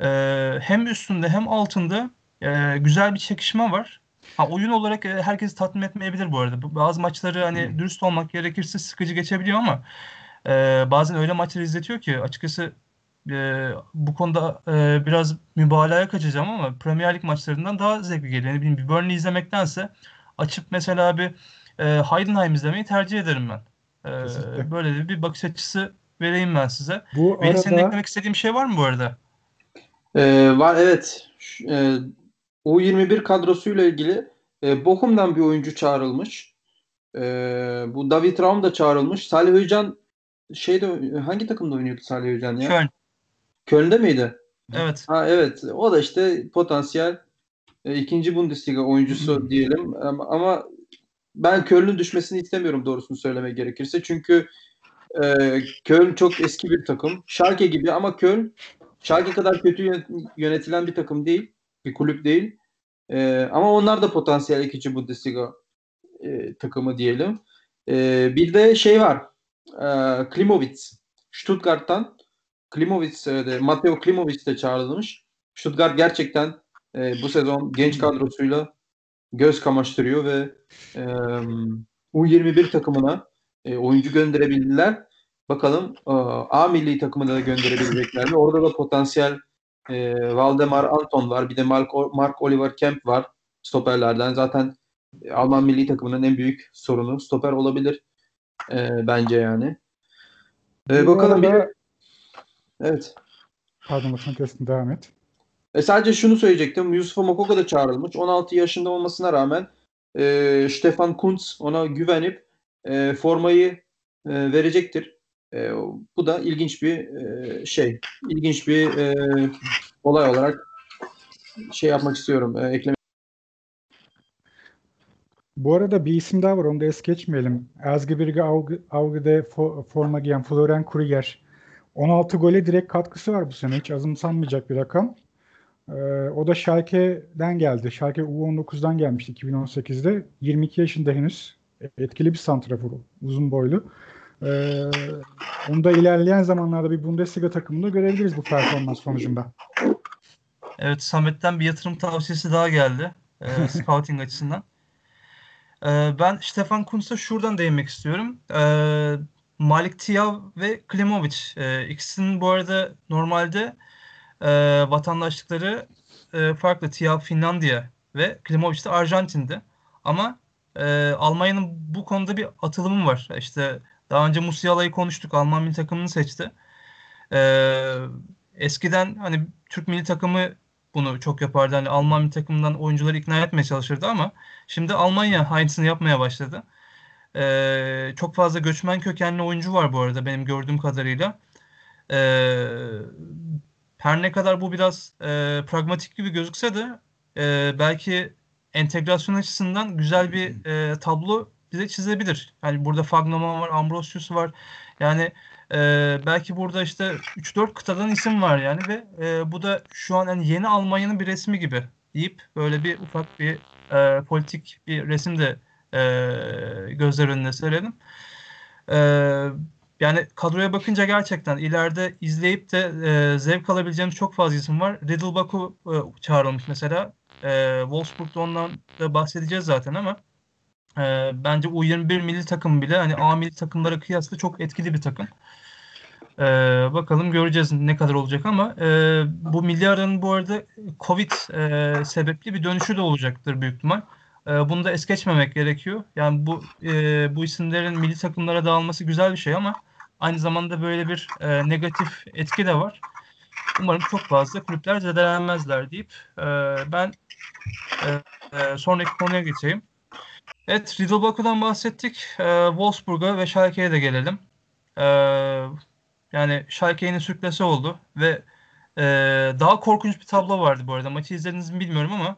E, hem üstünde hem altında e, güzel bir çekişme var. Ha, oyun olarak e, herkesi tatmin etmeyebilir bu arada. Bazı maçları hani hmm. dürüst olmak gerekirse sıkıcı geçebiliyor ama e, bazen öyle maçları izletiyor ki açıkçası e, bu konuda e, biraz mübalağaya kaçacağım ama Premier Lig maçlarından daha zevkli geliyor. Yani bir Burnley izlemektense açıp mesela bir e, Heidenheim izlemeyi tercih ederim ben. E, böyle de bir bakış açısı vereyim ben size. Bu Benim arada senin eklemek istediğim şey var mı bu arada? Ee, var evet. Ş- E, U21 kadrosuyla ilgili e, Bochum'dan bir oyuncu çağrılmış. E, bu David Raum da çağrılmış. Salih Höycan şeyde hangi takımda oynuyordu Salih Höycan ya? Köln. Köln'de miydi? Evet. Ha evet. O da işte potansiyel e, ikinci Bundesliga oyuncusu diyelim. Ama, ama ben Köln'ün düşmesini istemiyorum doğrusunu söylemek gerekirse. Çünkü e, Köln çok eski bir takım. Schalke gibi ama Köln Schalke kadar kötü yönet- yönetilen bir takım değil. Bir kulüp değil. E, ama onlar da potansiyel ikinci Bundesliga e, takımı diyelim. E, bir de şey var. E, Klimowitz. Stuttgart'tan Klimowitz e, de, Matteo Klimowitz de çağrılmış. Stuttgart gerçekten e, bu sezon genç kadrosuyla göz kamaştırıyor ve e, U21 takımına e, oyuncu gönderebildiler. Bakalım e, A milli takımına da gönderebilecekler mi? Orada da potansiyel e, Valdemar Anton var. Bir de Mark, Mark Oliver Kemp var stoperlerden. Zaten e, Alman milli takımının en büyük sorunu stoper olabilir e, bence yani. E, bakalım bir Evet. pardon lafını kestim devam et. E sadece şunu söyleyecektim. Yusuf Mokoka da çağrılmış. 16 yaşında olmasına rağmen e, Stefan Kuntz ona güvenip e, formayı e, verecektir. E, bu da ilginç bir e, şey. İlginç bir e, olay olarak şey yapmak istiyorum. E, eklemek Bu arada bir isim daha var onu da es geçmeyelim. Auge'de fo- forma giyen Florian Krüger. 16 gole direkt katkısı var bu sene. Hiç azımsanmayacak bir rakam. Ee, o da Schalke'den geldi. Schalke U19'dan gelmişti 2018'de. 22 yaşında henüz. Etkili bir santrafor. Uzun boylu. Ee, onu da ilerleyen zamanlarda bir Bundesliga takımında görebiliriz bu performans sonucunda. Evet Samet'ten bir yatırım tavsiyesi daha geldi. E, scouting açısından. E, ben Stefan Kuntz'a şuradan değinmek istiyorum. E, Malik Tiav ve Klimovic. E, ikisinin bu arada normalde e, vatandaşlıkları e, farklı. Tiav Finlandiya ve Klimovic de Arjantin'de. Ama e, Almanya'nın bu konuda bir atılımı var. İşte daha önce Musiala'yı konuştuk. Alman milli takımını seçti. E, eskiden hani Türk milli takımı bunu çok yapardı. Hani Alman bir takımdan oyuncuları ikna etmeye çalışırdı ama şimdi Almanya aynısını yapmaya başladı. Ee, çok fazla göçmen kökenli oyuncu var bu arada benim gördüğüm kadarıyla. Ee, her ne kadar bu biraz e, pragmatik gibi gözükse de e, belki entegrasyon açısından güzel bir e, tablo bize çizebilir. Yani burada Fagnoman var, Ambrosius var. Yani ee, belki burada işte 3-4 kıtadan isim var yani ve e, bu da şu an yani yeni Almanya'nın bir resmi gibi deyip böyle bir ufak bir e, politik bir resim de e, gözler önüne serelim. E, yani kadroya bakınca gerçekten ileride izleyip de e, zevk alabileceğimiz çok fazla isim var. Riddle Baku e, çağrılmış mesela. E, Wolfsburg'da ondan da bahsedeceğiz zaten ama e, bence U21 milli takım bile hani A milli takımlara kıyasla çok etkili bir takım. Ee, bakalım göreceğiz ne kadar olacak ama e, bu milli aranın bu arada Covid e, sebepli bir dönüşü de olacaktır büyük ihtimal. E, bunu da es geçmemek gerekiyor. Yani bu e, bu isimlerin milli takımlara dağılması güzel bir şey ama aynı zamanda böyle bir e, negatif etki de var. Umarım çok fazla kulüpler zedelenmezler deyip e, ben e, e, sonraki konuya geçeyim. Evet, Riddle bahsettik. E, Wolfsburg'a ve Schalke'ye de gelelim. E, yani Schalke'nin sürklesi oldu ve e, daha korkunç bir tablo vardı bu arada. Maçı izlediniz mi bilmiyorum ama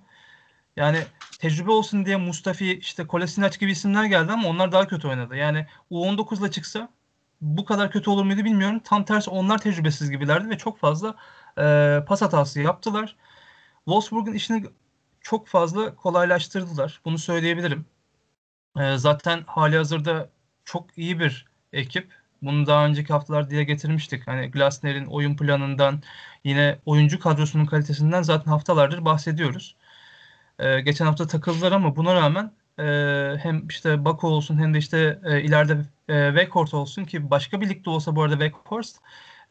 yani tecrübe olsun diye Mustafi, işte Kolasinac gibi isimler geldi ama onlar daha kötü oynadı. Yani U19'la çıksa bu kadar kötü olur muydu bilmiyorum. Tam tersi onlar tecrübesiz gibilerdi ve çok fazla e, pas hatası yaptılar. Wolfsburg'un işini çok fazla kolaylaştırdılar. Bunu söyleyebilirim. E, zaten hali hazırda çok iyi bir ekip. Bunu daha önceki haftalar dile getirmiştik. Hani Glasner'in oyun planından yine oyuncu kadrosunun kalitesinden zaten haftalardır bahsediyoruz. Ee, geçen hafta takıldılar ama buna rağmen e, hem işte Baku olsun hem de işte e, ileride e, Weghorst olsun ki başka bir ligde olsa bu arada Weghorst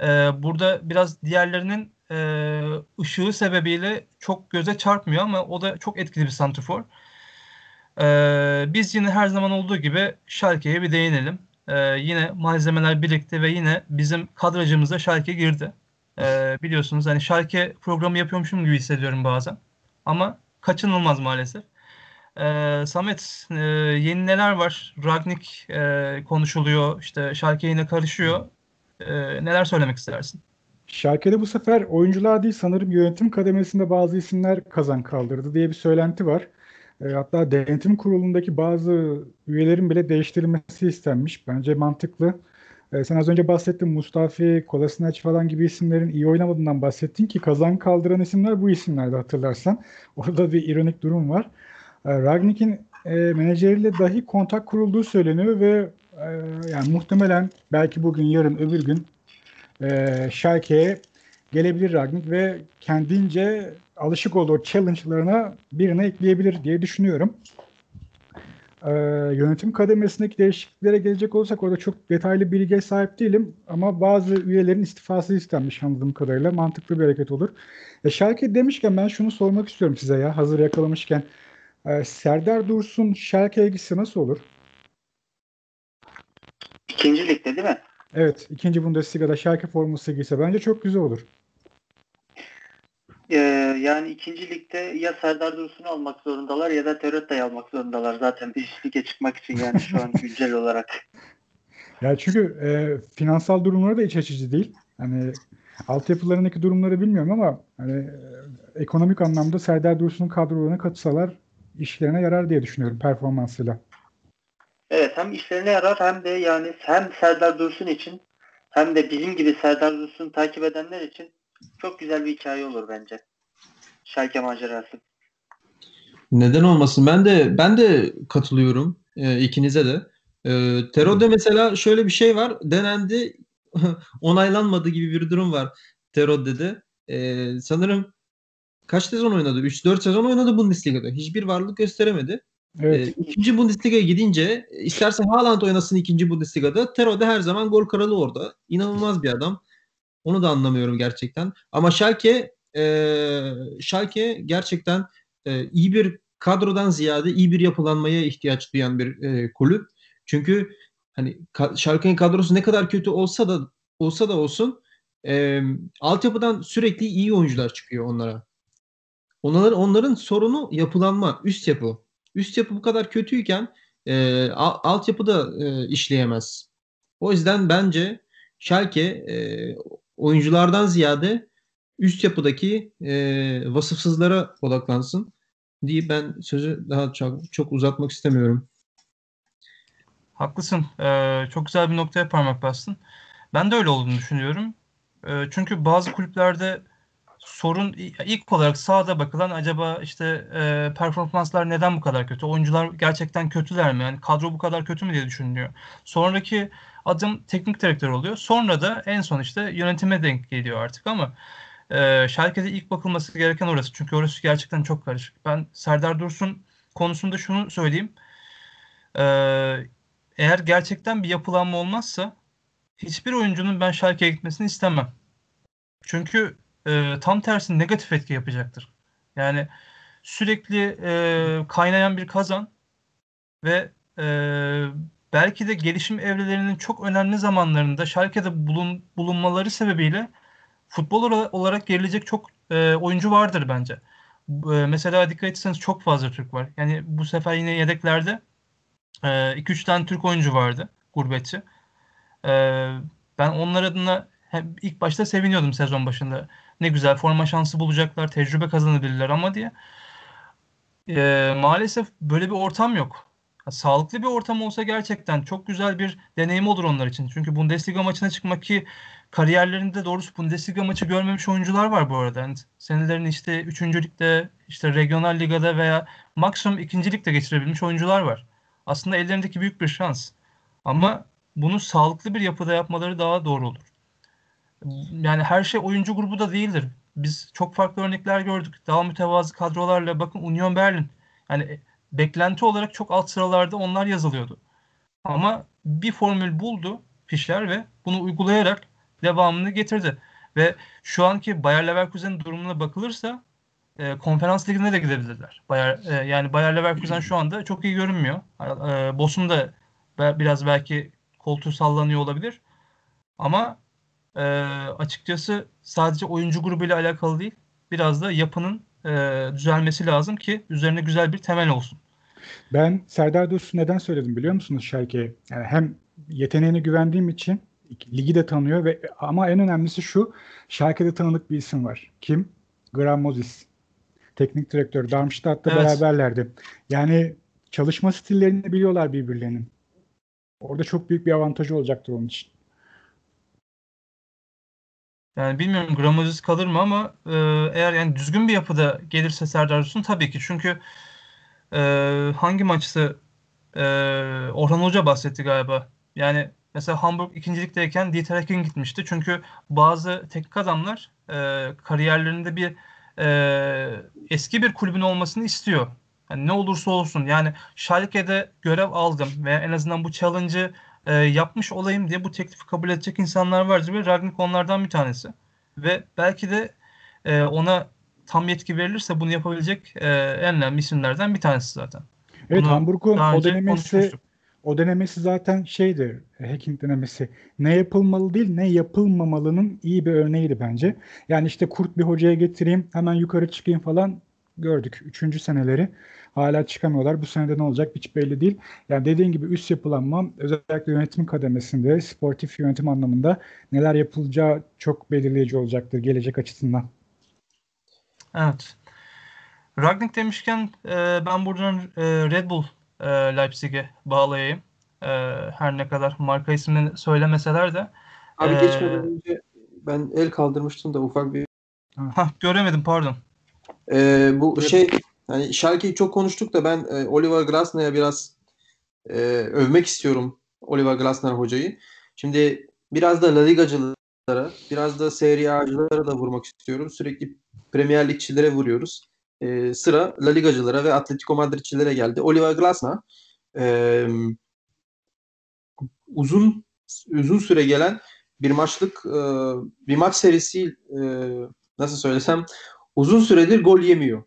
e, burada biraz diğerlerinin e, ışığı sebebiyle çok göze çarpmıyor ama o da çok etkili bir santrfor. E, biz yine her zaman olduğu gibi Schalke'ye bir değinelim. e, yine malzemeler birlikte ve yine bizim kadrajımıza Schalke girdi. E, biliyorsunuz hani Schalke programı yapıyormuşum gibi hissediyorum bazen. Ama kaçınılmaz maalesef. E, Samet e, yeni neler var? Ragnik e, konuşuluyor. İşte Schalke yine karışıyor. E, neler söylemek istersin? Schalke'de bu sefer oyuncular değil sanırım yönetim kademesinde bazı isimler kazan kaldırdı diye bir söylenti var. E, hatta denetim kurulundaki bazı üyelerin bile değiştirilmesi istenmiş. Bence mantıklı. E, sen az önce bahsettin Mustafi, Kolasinac falan gibi isimlerin iyi oynamadığından bahsettin ki kazan kaldıran isimler bu isimlerdi hatırlarsan. Orada bir ironik durum var. E, Ragnik'in e, menajeriyle dahi kontak kurulduğu söyleniyor ve e, yani muhtemelen belki bugün, yarın, öbür gün e, Schalke'ye gelebilir Ragnik ve kendince alışık olduğu challenge'larına birine ekleyebilir diye düşünüyorum. Ee, yönetim kademesindeki değişikliklere gelecek olursak orada çok detaylı bilgiye sahip değilim ama bazı üyelerin istifası istenmiş anladığım kadarıyla mantıklı bir hareket olur. E, Schalke demişken ben şunu sormak istiyorum size ya hazır yakalamışken. E, Serdar Dursun Schalke'ye gitse nasıl olur? İkinci ligde değil mi? Evet, ikinci Bundesliga'da Schalke forması giyse bence çok güzel olur. Ee, yani ikinci ligde ya Serdar Dursun'u almak zorundalar ya da Terotta'yı almak zorundalar zaten bir lige çıkmak için yani şu an güncel olarak. Ya çünkü e, finansal durumları da iç açıcı değil. Hani altyapılarındaki durumları bilmiyorum ama hani e, ekonomik anlamda Serdar Dursun'un kadrolarına katılsalar işlerine yarar diye düşünüyorum performansıyla. Evet hem işlerine yarar hem de yani hem Serdar Dursun için hem de bizim gibi Serdar Dursun'u takip edenler için çok güzel bir hikaye olur bence. Şalke macerası. Neden olmasın? Ben de ben de katılıyorum e, ikinize de. E, Terode mesela şöyle bir şey var. Denendi onaylanmadı gibi bir durum var Terode'de. E, sanırım kaç sezon oynadı? 3-4 sezon oynadı Bundesliga'da. Hiçbir varlık gösteremedi. Evet. E, ikinci Bundesliga'ya gidince isterse Haaland oynasın ikinci Bundesliga'da. Terode her zaman gol kralı orada. İnanılmaz bir adam. Onu da anlamıyorum gerçekten. Ama Schalke e, Schalke gerçekten e, iyi bir kadrodan ziyade iyi bir yapılanmaya ihtiyaç duyan bir e, kulüp. Çünkü hani ka, Schalke'nin kadrosu ne kadar kötü olsa da olsa da olsun e, altyapıdan sürekli iyi oyuncular çıkıyor onlara. Onların onların sorunu yapılanma, üst yapı. Üst yapı bu kadar kötüyken e, altyapı da e, işleyemez. O yüzden bence Schalke e, oyunculardan ziyade üst yapıdaki e, vasıfsızlara odaklansın diye ben sözü daha çok, çok uzatmak istemiyorum. Haklısın. Ee, çok güzel bir noktaya parmak bastın. Ben de öyle olduğunu düşünüyorum. Ee, çünkü bazı kulüplerde sorun ilk olarak sahada bakılan acaba işte e, performanslar neden bu kadar kötü? Oyuncular gerçekten kötüler mi? Yani kadro bu kadar kötü mü diye düşünülüyor. Sonraki adım teknik direktör oluyor. Sonra da en son işte yönetime denk geliyor artık ama e, Schalke'de ilk bakılması gereken orası. Çünkü orası gerçekten çok karışık. Ben Serdar Dursun konusunda şunu söyleyeyim. E, eğer gerçekten bir yapılanma olmazsa hiçbir oyuncunun ben Schalke'ye gitmesini istemem. Çünkü e, tam tersi negatif etki yapacaktır. Yani sürekli e, kaynayan bir kazan ve e, belki de gelişim evrelerinin çok önemli zamanlarında Schalke'de bulun, bulunmaları sebebiyle futbol olarak gerilecek çok e, oyuncu vardır bence. E, mesela dikkat etseniz çok fazla Türk var. Yani bu sefer yine yedeklerde 2-3 e, tane Türk oyuncu vardı gurbetçi. E, ben onlar adına hem ilk başta seviniyordum sezon başında. Ne güzel forma şansı bulacaklar, tecrübe kazanabilirler ama diye. E, maalesef böyle bir ortam yok sağlıklı bir ortam olsa gerçekten çok güzel bir deneyim olur onlar için. Çünkü Bundesliga maçına çıkmak ki kariyerlerinde doğrusu Bundesliga maçı görmemiş oyuncular var bu arada. Yani senelerin işte 3. ligde, işte regional ligada veya maksimum 2. ligde geçirebilmiş oyuncular var. Aslında ellerindeki büyük bir şans. Ama bunu sağlıklı bir yapıda yapmaları daha doğru olur. Yani her şey oyuncu grubu da değildir. Biz çok farklı örnekler gördük. Daha mütevazı kadrolarla bakın Union Berlin. Yani beklenti olarak çok alt sıralarda onlar yazılıyordu. Ama bir formül buldu Fischer ve bunu uygulayarak devamını getirdi. Ve şu anki Bayer Leverkusen'in durumuna bakılırsa e, konferans ligine de gidebilirler. Bayer, e, yani Bayer Leverkusen şu anda çok iyi görünmüyor. E, Bosun da biraz belki koltuğu sallanıyor olabilir. Ama e, açıkçası sadece oyuncu grubuyla alakalı değil. Biraz da yapının e, düzelmesi lazım ki üzerine güzel bir temel olsun. Ben Serdar Dursun'u neden söyledim biliyor musunuz Şalke'ye? Yani hem yeteneğine güvendiğim için ligi de tanıyor ve ama en önemlisi şu Schalke'de tanıdık bir isim var. Kim? Graham Moses. Teknik direktör. Darmstadt'ta evet. beraberlerdi. Yani çalışma stillerini biliyorlar birbirlerinin. Orada çok büyük bir avantajı olacaktır onun için. Yani bilmiyorum Gramozis kalır mı ama e, eğer yani düzgün bir yapıda gelirse Serdar Dursun tabii ki. Çünkü e, hangi maçta e, Orhan Hoca bahsetti galiba. Yani mesela Hamburg ikincilikteyken Dieter Hecking gitmişti. Çünkü bazı teknik adamlar e, kariyerlerinde bir e, eski bir kulübün olmasını istiyor. Yani ne olursa olsun. Yani Schalke'de görev aldım ve en azından bu challenge'ı e, yapmış olayım diye bu teklifi kabul edecek insanlar vardır ve Ragnik onlardan bir tanesi. Ve belki de e, ona tam yetki verilirse bunu yapabilecek e, en önemli isimlerden bir tanesi zaten. Evet Hamburg'un o denemesi o denemesi zaten şeydir, hacking denemesi. Ne yapılmalı değil, ne yapılmamalının iyi bir örneğiydi bence. Yani işte kurt bir hocaya getireyim, hemen yukarı çıkayım falan gördük. Üçüncü seneleri hala çıkamıyorlar. Bu senede ne olacak hiç belli değil. Yani dediğin gibi üst yapılanma özellikle yönetim kademesinde, sportif yönetim anlamında neler yapılacağı çok belirleyici olacaktır gelecek açısından. Evet. Ragnik demişken e, ben buradan e, Red Bull e, Leipzig'e bağlayayım. E, her ne kadar marka ismini söylemeseler de. Abi e, geçmeden önce ben el kaldırmıştım da ufak bir. Ha göremedim pardon. E, bu şey hani Schalke'yi çok konuştuk da ben e, Oliver Glasner'a biraz e, övmek istiyorum Oliver Glasner hocayı. Şimdi biraz da La Ligacılara, biraz da Serie A'cılara da vurmak istiyorum. Sürekli Premier Ligçilere vuruyoruz e, sıra La Ligacılara ve Atletico Madridçilere geldi. Oliver Glasner e, uzun uzun süre gelen bir maçlık e, bir maç serisi e, nasıl söylesem uzun süredir gol yemiyor.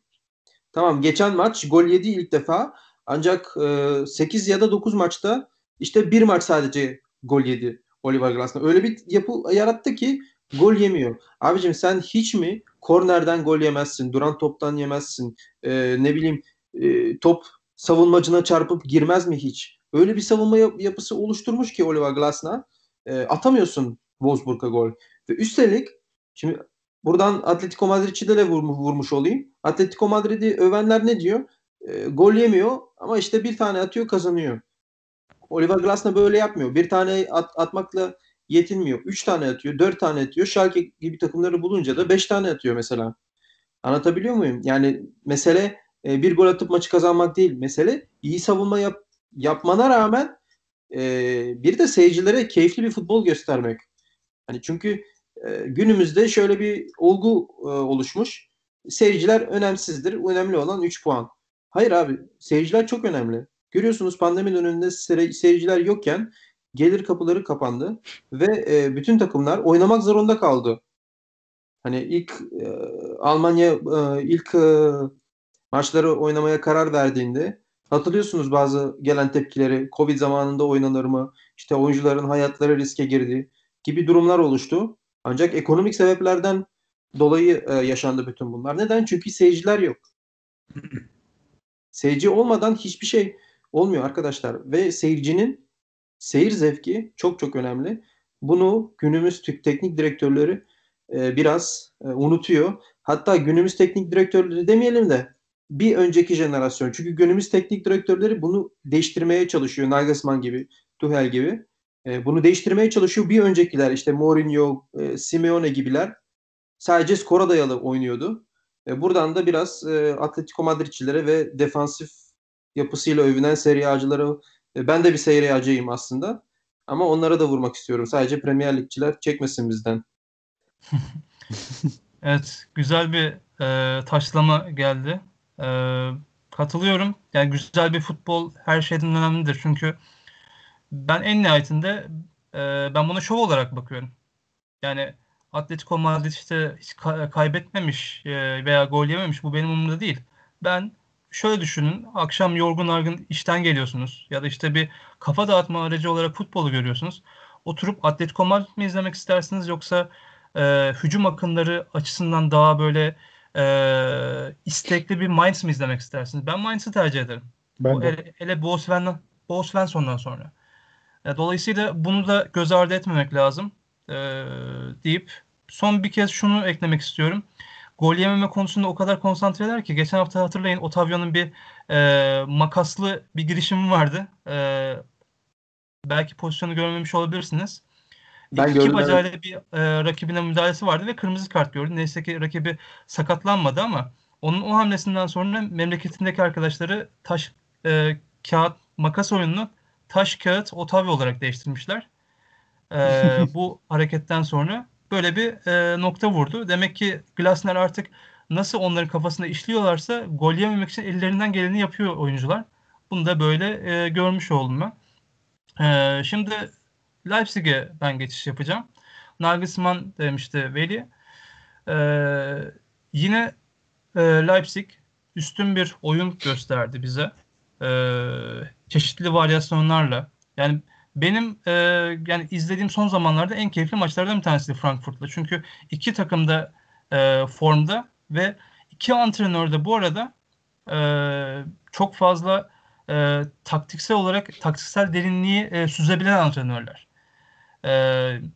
Tamam geçen maç gol yedi ilk defa ancak e, 8 ya da 9 maçta işte bir maç sadece gol yedi Oliver Glasner. Öyle bir yapı yarattı ki gol yemiyor. Abicim sen hiç mi kornerden gol yemezsin, duran toptan yemezsin, e, ne bileyim e, top savunmacına çarpıp girmez mi hiç? Öyle bir savunma yap- yapısı oluşturmuş ki Oliver Glasner e, atamıyorsun Wolfsburg'a gol. Ve üstelik şimdi buradan Atletico Madrid'i de vurmuş, vurmuş olayım. Atletico Madrid'i övenler ne diyor? E, gol yemiyor ama işte bir tane atıyor kazanıyor. Oliver Glasner böyle yapmıyor. Bir tane at, atmakla yetinmiyor. 3 tane atıyor, 4 tane atıyor. Schalke gibi takımları bulunca da 5 tane atıyor mesela. Anlatabiliyor muyum? Yani mesele e, bir gol atıp maçı kazanmak değil. Mesele iyi savunma yap, yapmana rağmen e, bir de seyircilere keyifli bir futbol göstermek. Hani çünkü e, günümüzde şöyle bir olgu e, oluşmuş. Seyirciler önemsizdir. Önemli olan 3 puan. Hayır abi, seyirciler çok önemli. Görüyorsunuz pandemi döneminde seyirciler yokken gelir kapıları kapandı ve e, bütün takımlar oynamak zorunda kaldı. Hani ilk e, Almanya ilk maçları oynamaya karar verdiğinde hatırlıyorsunuz bazı gelen tepkileri Covid zamanında oynanır mı? İşte oyuncuların hayatları riske girdi gibi durumlar oluştu. Ancak ekonomik sebeplerden dolayı e, yaşandı bütün bunlar. Neden? Çünkü seyirciler yok. Seyirci olmadan hiçbir şey olmuyor arkadaşlar ve seyircinin seyir zevki çok çok önemli. Bunu günümüz teknik direktörleri e, biraz e, unutuyor. Hatta günümüz teknik direktörleri demeyelim de bir önceki jenerasyon. Çünkü günümüz teknik direktörleri bunu değiştirmeye çalışıyor. Nagelsmann gibi, Tuchel gibi. E, bunu değiştirmeye çalışıyor. Bir öncekiler işte Mourinho, e, Simeone gibiler sadece skora dayalı oynuyordu. E, buradan da biraz e, Atletico Madridçilere ve defansif yapısıyla övünen Serie A'cılara e, ben de bir Serie aslında. Ama onlara da vurmak istiyorum. Sadece Premier Ligçiler çekmesin bizden. evet, güzel bir e, taşlama geldi. E, katılıyorum. Yani güzel bir futbol her şeyden önemlidir. Çünkü ben en nihayetinde e, ben buna şov olarak bakıyorum. Yani Atletico Madrid işte hiç kaybetmemiş e, veya gol yememiş bu benim umurumda değil. Ben şöyle düşünün. Akşam yorgun argın işten geliyorsunuz ya da işte bir kafa dağıtma aracı olarak futbolu görüyorsunuz. Oturup Atletico Madrid mi izlemek istersiniz yoksa e, hücum akınları açısından daha böyle e, istekli bir Mainz mi izlemek istersiniz? Ben Mainz'ı tercih ederim. Ben de. hele, hele Bo Sven- Bo Svensson'dan sonra. E, dolayısıyla bunu da göz ardı etmemek lazım e, deyip son bir kez şunu eklemek istiyorum. Gol yememe konusunda o kadar konsantreler ki geçen hafta hatırlayın Otavio'nun bir e, makaslı bir girişimi vardı. E, belki pozisyonu görmemiş olabilirsiniz. Ben İki gördüm, bacağıyla bir e, rakibine müdahalesi vardı ve kırmızı kart gördü. Neyse ki rakibi sakatlanmadı ama onun o hamlesinden sonra memleketindeki arkadaşları taş e, kağıt makas oyununu taş kağıt Otavio olarak değiştirmişler. E, bu hareketten sonra böyle bir e, nokta vurdu. Demek ki Glasner artık nasıl onların kafasında işliyorlarsa gol yememek için ellerinden geleni yapıyor oyuncular. Bunu da böyle e, görmüş oldum ben. E, şimdi Leipzig'e ben geçiş yapacağım. Nagelsmann demişti Veli. E, yine e, Leipzig üstün bir oyun gösterdi bize. E, çeşitli varyasyonlarla. Yani benim e, yani izlediğim son zamanlarda en keyifli maçlardan bir tanesi Frankfurt'la. Çünkü iki takım da e, formda ve iki antrenör de bu arada e, çok fazla e, taktiksel olarak taktiksel derinliği e, süzebilen antrenörler. E,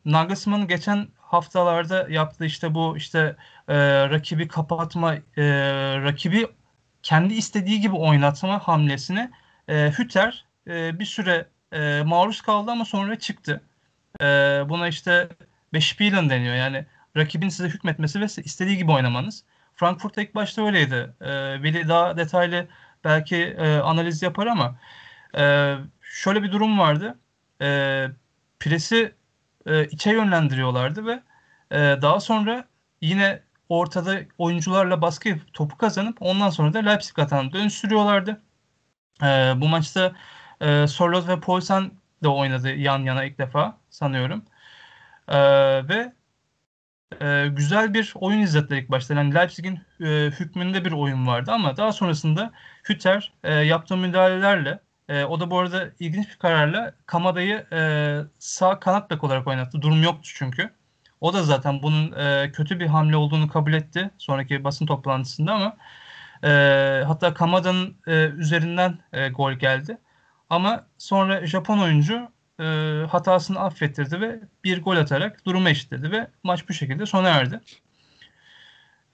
Nagelsmann'ın geçen haftalarda yaptığı işte bu işte e, rakibi kapatma, e, rakibi kendi istediği gibi oynatma hamlesine e, Hütter e, bir süre e, maruz kaldı ama sonra çıktı. E, buna işte Beşpielen deniyor. Yani rakibin size hükmetmesi ve istediği gibi oynamanız. Frankfurt'ta ilk başta öyleydi. E, Veli daha detaylı belki e, analiz yapar ama e, şöyle bir durum vardı. E, presi e, içe yönlendiriyorlardı ve e, daha sonra yine ortada oyuncularla baskı yapıp topu kazanıp ondan sonra da Leipzig atağını dönüştürüyorlardı. E, bu maçta e, Sorloth ve Poulsen de oynadı yan yana ilk defa sanıyorum. E, ve e, güzel bir oyun izlettiler ilk başta. Yani Leipzig'in e, hükmünde bir oyun vardı ama daha sonrasında Hütter e, yaptığı müdahalelerle e, o da bu arada ilginç bir kararla Kamada'yı e, sağ kanat bek olarak oynattı. Durum yoktu çünkü. O da zaten bunun e, kötü bir hamle olduğunu kabul etti sonraki basın toplantısında ama e, hatta Kamada'nın e, üzerinden e, gol geldi. Ama sonra Japon oyuncu e, hatasını affettirdi ve bir gol atarak durumu eşitledi ve maç bu şekilde sona erdi.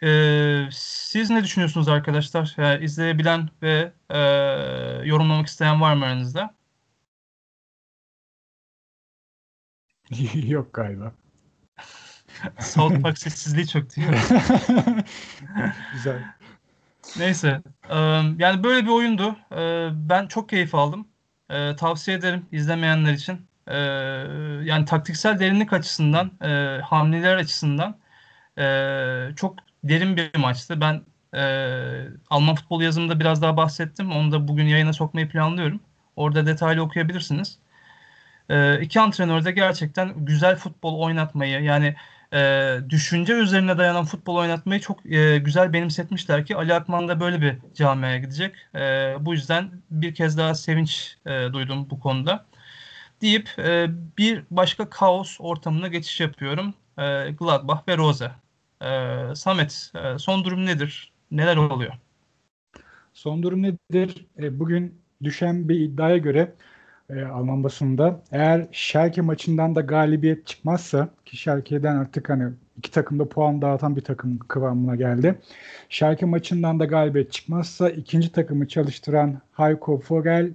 E, siz ne düşünüyorsunuz arkadaşlar? Yani izleyebilen ve e, yorumlamak isteyen var mı aranızda? Yok galiba. South Park sessizliği çöktü. Güzel. Neyse. e, yani böyle bir oyundu. Ben çok keyif aldım. Tavsiye ederim izlemeyenler için. Yani taktiksel derinlik açısından, e, hamleler açısından e, çok derin bir maçtı. Ben Alman futbol yazımında biraz daha bahsettim. Onu da bugün yayına sokmayı planlıyorum. Orada detaylı okuyabilirsiniz. İki antrenör de gerçekten güzel futbol oynatmayı yani e, düşünce üzerine dayanan futbol oynatmayı çok e, güzel benimsetmişler ki Ali Akman da böyle bir camiaya gidecek. E, bu yüzden bir kez daha sevinç e, duydum bu konuda. Deyip e, bir başka kaos ortamına geçiş yapıyorum. E, Gladbach ve Rose. E, Samet e, son durum nedir? Neler oluyor? Son durum nedir? E, bugün düşen bir iddiaya göre e, Alman basınında eğer Schalke maçından da galibiyet çıkmazsa ki Schalke'den artık hani iki takımda puan dağıtan bir takım kıvamına geldi. Schalke maçından da galibiyet çıkmazsa ikinci takımı çalıştıran Heiko Vogel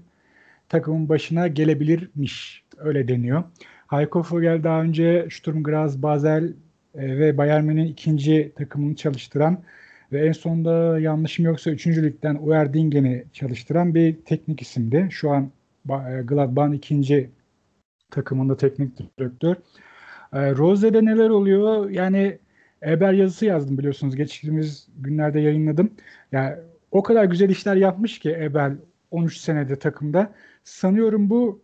takımın başına gelebilirmiş. Öyle deniyor. Heiko Vogel daha önce Sturm Graz, Basel e, ve Bayern Münih'in ikinci takımını çalıştıran ve en sonunda yanlışım yoksa 3. ligden Uerdingen'i çalıştıran bir teknik isimdi. Şu an Gladbach'ın ikinci takımında teknik direktör. E, Rose'de neler oluyor? Yani Eber yazısı yazdım biliyorsunuz. Geçtiğimiz günlerde yayınladım. Yani o kadar güzel işler yapmış ki Eber 13 senede takımda. Sanıyorum bu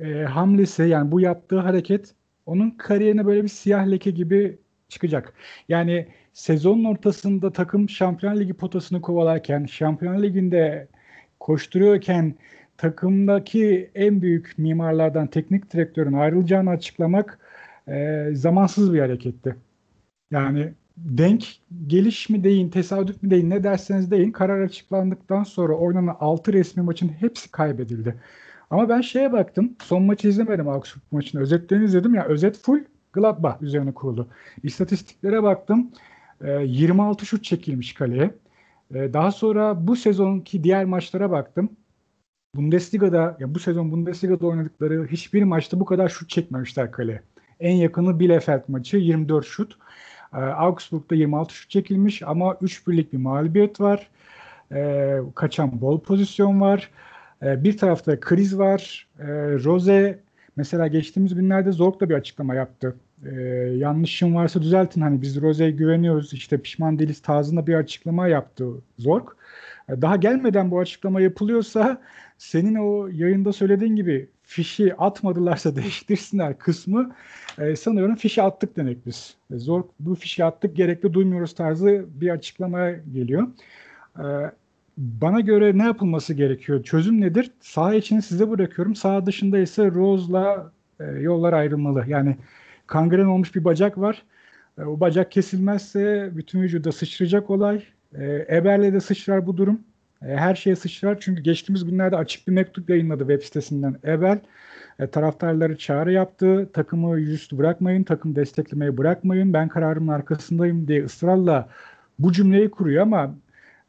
e, hamlesi yani bu yaptığı hareket onun kariyerine böyle bir siyah leke gibi çıkacak. Yani sezonun ortasında takım Şampiyonlar Ligi potasını kovalarken, Şampiyonlar Ligi'nde koşturuyorken takımdaki en büyük mimarlardan teknik direktörün ayrılacağını açıklamak e, zamansız bir hareketti. Yani denk geliş mi deyin, tesadüf mü deyin, ne derseniz deyin karar açıklandıktan sonra oynanan 6 resmi maçın hepsi kaybedildi. Ama ben şeye baktım. Son maçı izlemedim Augsburg maçını. Özetlerini izledim. Ya yani özet full Gladbach üzerine kurulu. İstatistiklere baktım. E, 26 şut çekilmiş kaleye. E, daha sonra bu sezonki diğer maçlara baktım. Bundesliga'da ya bu sezon Bundesliga'da oynadıkları hiçbir maçta bu kadar şut çekmemişler kaleye. En yakını Bielefeld maçı 24 şut. E, Augsburg'da 26 şut çekilmiş ama 3 birlik bir mağlubiyet var. E, kaçan bol pozisyon var. E, bir tarafta kriz var. E, Rose mesela geçtiğimiz günlerde Zork da bir açıklama yaptı. E, yanlışım varsa düzeltin hani biz Rose'ye güveniyoruz işte pişman değiliz tarzında bir açıklama yaptı Zork. Daha gelmeden bu açıklama yapılıyorsa senin o yayında söylediğin gibi fişi atmadılarsa değiştirsinler kısmı e, sanıyorum fişi attık demek biz. E, zor bu fişi attık gerekli duymuyoruz tarzı bir açıklamaya geliyor. E, bana göre ne yapılması gerekiyor? Çözüm nedir? Sağ için size bırakıyorum. Sağ dışında ise Rose'la e, yollar ayrılmalı. Yani kangren olmuş bir bacak var. E, o bacak kesilmezse bütün vücuda sıçrayacak olay. E, Eber'le de sıçrar bu durum. E, her şeye sıçrar. Çünkü geçtiğimiz günlerde açık bir mektup yayınladı web sitesinden Eber. E, taraftarları çağrı yaptı. Takımı yüzüstü bırakmayın, takım desteklemeyi bırakmayın. Ben kararımın arkasındayım diye ısrarla bu cümleyi kuruyor ama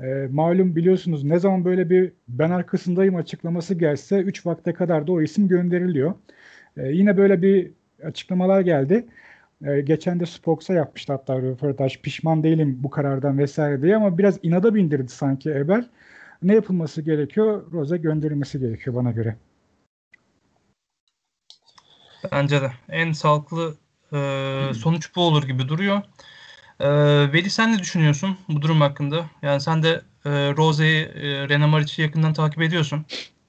e, malum biliyorsunuz ne zaman böyle bir ben arkasındayım açıklaması gelse 3 vakte kadar da o isim gönderiliyor. E, yine böyle bir açıklamalar geldi. E, geçen de Spox'a yapmıştı hatta röportaj pişman değilim bu karardan vesaire diye ama biraz inada bindirdi sanki Eber. Ne yapılması gerekiyor? Roza gönderilmesi gerekiyor bana göre. Bence de. En sağlıklı e, sonuç bu olur gibi duruyor. E, Veli sen ne düşünüyorsun bu durum hakkında? Yani sen de e, Rose'yi, e, René Maric'i yakından takip ediyorsun.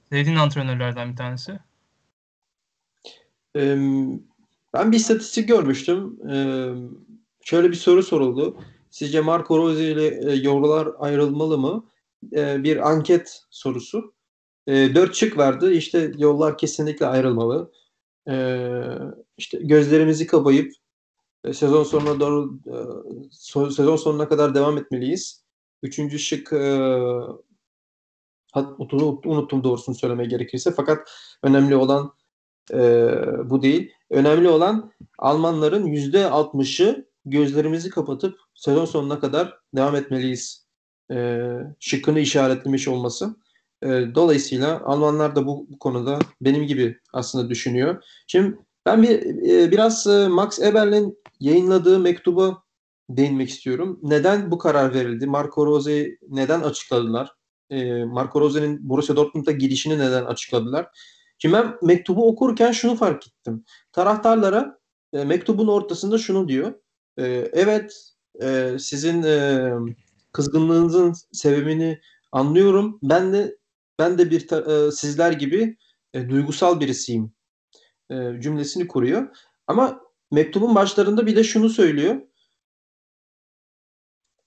Sevdiğin antrenörlerden bir tanesi. Ben bir istatistik görmüştüm. Şöyle bir soru soruldu. Sizce Marco Rose ile yollar ayrılmalı mı? Bir anket sorusu. Dört şık vardı. İşte yollar kesinlikle ayrılmalı. İşte gözlerimizi kapayıp sezon sonuna doğru sezon sonuna kadar devam etmeliyiz. Üçüncü şık unuttum doğrusunu söylemeye gerekirse. Fakat önemli olan e, bu değil. Önemli olan Almanların yüzde altmışı gözlerimizi kapatıp sezon sonuna kadar devam etmeliyiz e, şıkkını işaretlemiş olması. E, dolayısıyla Almanlar da bu, bu konuda benim gibi aslında düşünüyor. Şimdi ben bir e, biraz e, Max Eberl'in yayınladığı mektuba değinmek istiyorum. Neden bu karar verildi? Marco Rose'yi neden açıkladılar? E, Marco Rose'nin Borussia Dortmund'a gidişini neden açıkladılar? Şimdi ben mektubu okurken şunu fark ettim. Taraftarlara e, mektubun ortasında şunu diyor. E, evet e, sizin e, kızgınlığınızın sebebini anlıyorum. Ben de ben de bir e, sizler gibi e, duygusal birisiyim e, cümlesini kuruyor. Ama mektubun başlarında bir de şunu söylüyor.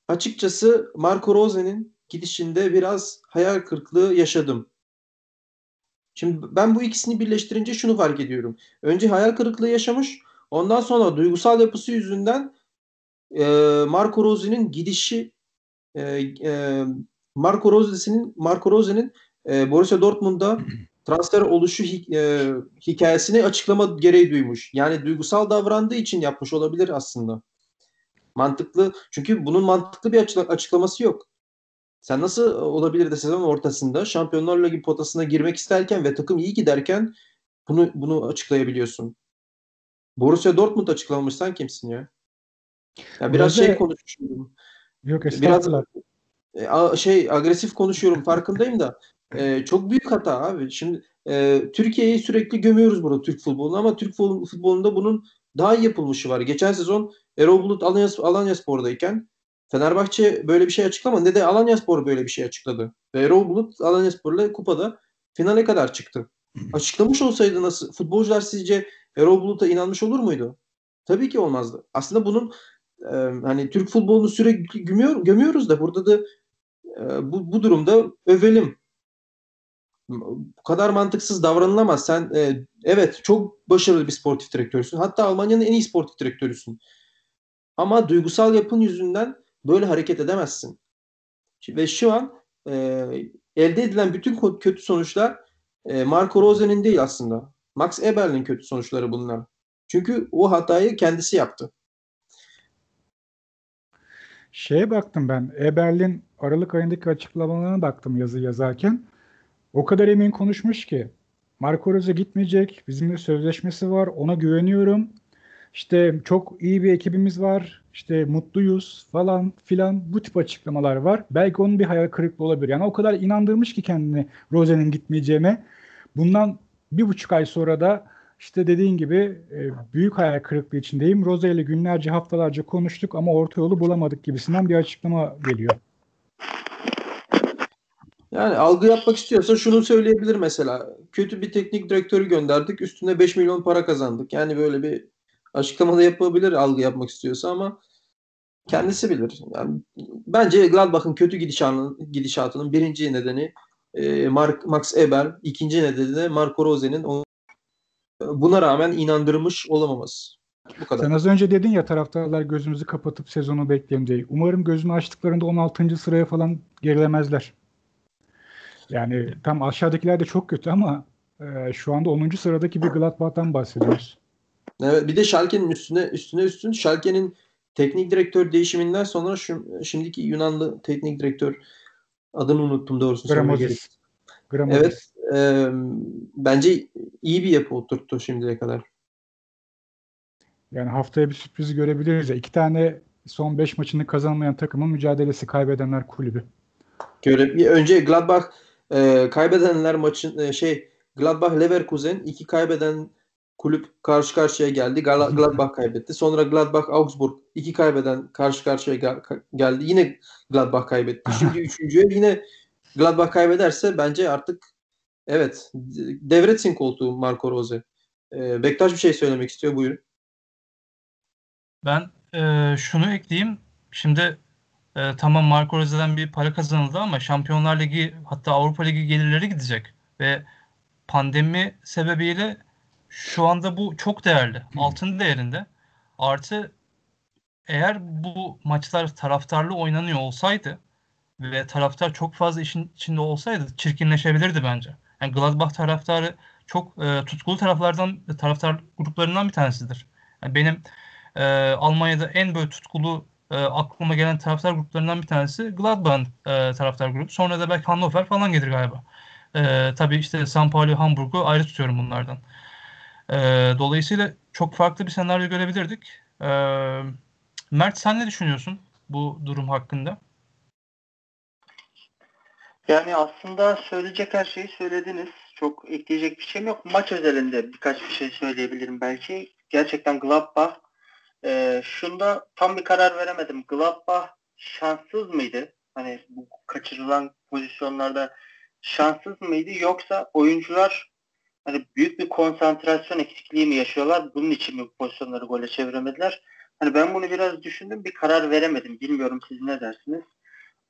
Açıkçası Marco Rose'nin gidişinde biraz hayal kırıklığı yaşadım. Şimdi ben bu ikisini birleştirince şunu fark ediyorum. Önce hayal kırıklığı yaşamış. Ondan sonra duygusal yapısı yüzünden e, Marco Rose'nin gidişi e, e, Marco Rose'nin Marco Rose'nin e, Borussia Dortmund'da transfer oluşu e, hikayesini açıklama gereği duymuş. Yani duygusal davrandığı için yapmış olabilir aslında. Mantıklı. Çünkü bunun mantıklı bir açıklaması yok. Sen nasıl olabilir de sezon ortasında Şampiyonlar Ligi potasına girmek isterken ve takım iyi giderken bunu bunu açıklayabiliyorsun. Borussia Dortmund açıklamamış sen kimsin ya? Ya biraz şey konuşuyorum. Yok Biraz e, şey agresif konuşuyorum farkındayım da e, çok büyük hata abi. Şimdi e, Türkiye'yi sürekli gömüyoruz burada Türk futbolunu ama Türk futbolunda bunun daha iyi yapılmışı var. Geçen sezon Erol Bulut Alanya, Alanya Spor'dayken Fenerbahçe böyle bir şey açıklamadı. Ne de Alanyaspor böyle bir şey açıkladı. Ve Erol Bulut Alanyaspor'la kupada finale kadar çıktı. Açıklamış olsaydı nasıl futbolcular sizce Erol Bulut'a inanmış olur muydu? Tabii ki olmazdı. Aslında bunun e, hani Türk futbolunu sürekli gömüyor, gömüyoruz da burada da e, bu, bu durumda övelim. Bu kadar mantıksız davranılamaz. Sen e, evet çok başarılı bir sportif direktörsün. Hatta Almanya'nın en iyi sportif direktörüsün. Ama duygusal yapın yüzünden böyle hareket edemezsin. Ve şu an e, elde edilen bütün kötü sonuçlar e, Marco Rose'nin değil aslında. Max Eberl'in kötü sonuçları bunlar. Çünkü o hatayı kendisi yaptı. Şeye baktım ben. Eberlin Aralık ayındaki açıklamalarına baktım yazı yazarken. O kadar emin konuşmuş ki Marco Rose gitmeyecek. Bizimle sözleşmesi var. Ona güveniyorum. İşte çok iyi bir ekibimiz var. İşte mutluyuz falan filan bu tip açıklamalar var. Belki onun bir hayal kırıklığı olabilir. Yani o kadar inandırmış ki kendini Rose'nin gitmeyeceğine. Bundan bir buçuk ay sonra da işte dediğin gibi e, büyük hayal kırıklığı içindeyim. Rose ile günlerce haftalarca konuştuk ama orta yolu bulamadık gibisinden bir açıklama geliyor. Yani algı yapmak istiyorsa şunu söyleyebilir mesela. Kötü bir teknik direktörü gönderdik. Üstüne 5 milyon para kazandık. Yani böyle bir açıklama da yapabilir algı yapmak istiyorsa ama kendisi bilir. Yani bence Gladbach'ın kötü gidişatının, gidişatının birinci nedeni e, Mark, Max Eber, ikinci nedeni de Marco Rose'nin buna rağmen inandırmış olamaması. Bu kadar. Sen az önce dedin ya taraftarlar gözümüzü kapatıp sezonu bekleyelim diye. Umarım gözünü açtıklarında 16. sıraya falan gerilemezler. Yani tam aşağıdakiler de çok kötü ama e, şu anda 10. sıradaki bir Gladbach'tan bahsediyoruz. Evet, bir de Schalke'nin üstüne üstüne üstün Schalke'nin teknik direktör değişiminden sonra şu, şimdiki Yunanlı teknik direktör adını unuttum doğrusu. Gramozis. Evet. E, bence iyi bir yapı oturttu şimdiye kadar. Yani haftaya bir sürpriz görebiliriz. Ya. İki tane son 5 maçını kazanmayan takımın mücadelesi kaybedenler kulübü. Göre, önce Gladbach e, kaybedenler maçın e, şey Gladbach Leverkusen iki kaybeden kulüp karşı karşıya geldi. Gladbach kaybetti. Sonra Gladbach Augsburg iki kaybeden karşı karşıya gel- geldi. Yine Gladbach kaybetti. Şimdi üçüncüye yine Gladbach kaybederse bence artık evet devretsin koltuğu Marco Rose. Ee, Bektaş bir şey söylemek istiyor. Buyurun. Ben e, şunu ekleyeyim. Şimdi e, tamam Marco Rose'den bir para kazanıldı ama Şampiyonlar Ligi hatta Avrupa Ligi gelirleri gidecek ve pandemi sebebiyle şu anda bu çok değerli. Altın değerinde. Artı eğer bu maçlar taraftarlı oynanıyor olsaydı ve taraftar çok fazla işin içinde olsaydı çirkinleşebilirdi bence. Yani Gladbach taraftarı çok e, tutkulu taraflardan taraftar gruplarından bir tanesidir. Yani benim e, Almanya'da en böyle tutkulu e, aklıma gelen taraftar gruplarından bir tanesi Gladbach'ın e, taraftar grubu. Sonra da belki Hannover falan gelir galiba. E, tabii işte San Paulo, Hamburg'u ayrı tutuyorum bunlardan. E, dolayısıyla çok farklı bir senaryo görebilirdik. E, Mert sen ne düşünüyorsun bu durum hakkında? Yani aslında söyleyecek her şeyi söylediniz. Çok ekleyecek bir şeyim yok. Maç özelinde birkaç bir şey söyleyebilirim belki. Gerçekten Gladbach e, şunda tam bir karar veremedim. Gladbach şanssız mıydı? Hani bu kaçırılan pozisyonlarda şanssız mıydı? Yoksa oyuncular hani büyük bir konsantrasyon eksikliği mi yaşıyorlar? Bunun için mi pozisyonları gole çeviremediler? Hani ben bunu biraz düşündüm. Bir karar veremedim. Bilmiyorum siz ne dersiniz?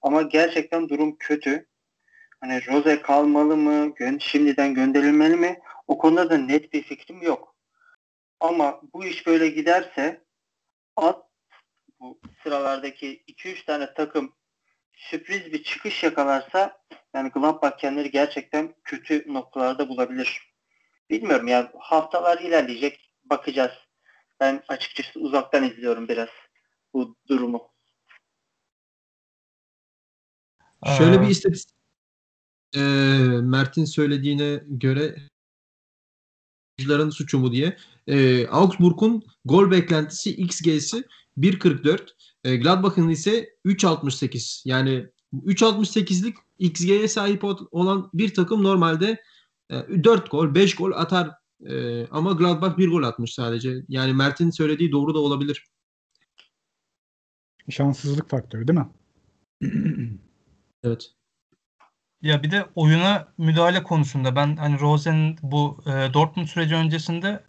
Ama gerçekten durum kötü. Hani Rose kalmalı mı? Gö şimdiden gönderilmeli mi? O konuda da net bir fikrim yok. Ama bu iş böyle giderse at bu sıralardaki 2-3 tane takım sürpriz bir çıkış yakalarsa yani Gladbach kendileri gerçekten kötü noktalarda bulabilir. Bilmiyorum ya haftalar ilerleyecek bakacağız. Ben açıkçası uzaktan izliyorum biraz bu durumu. Şöyle bir istatistik e, Mert'in söylediğine göre oyuncuların suçu mu diye. E, Augsburg'un gol beklentisi XG'si 1.44. E, Gladbach'ın ise 3.68. Yani 3.68'lik XG'ye sahip olan bir takım normalde 4 gol, 5 gol atar. E, ama Gladbach 1 gol atmış sadece. Yani Mert'in söylediği doğru da olabilir. Şanssızlık faktörü değil mi? evet. Ya bir de oyuna müdahale konusunda ben hani Rosen'in bu e, Dortmund süreci öncesinde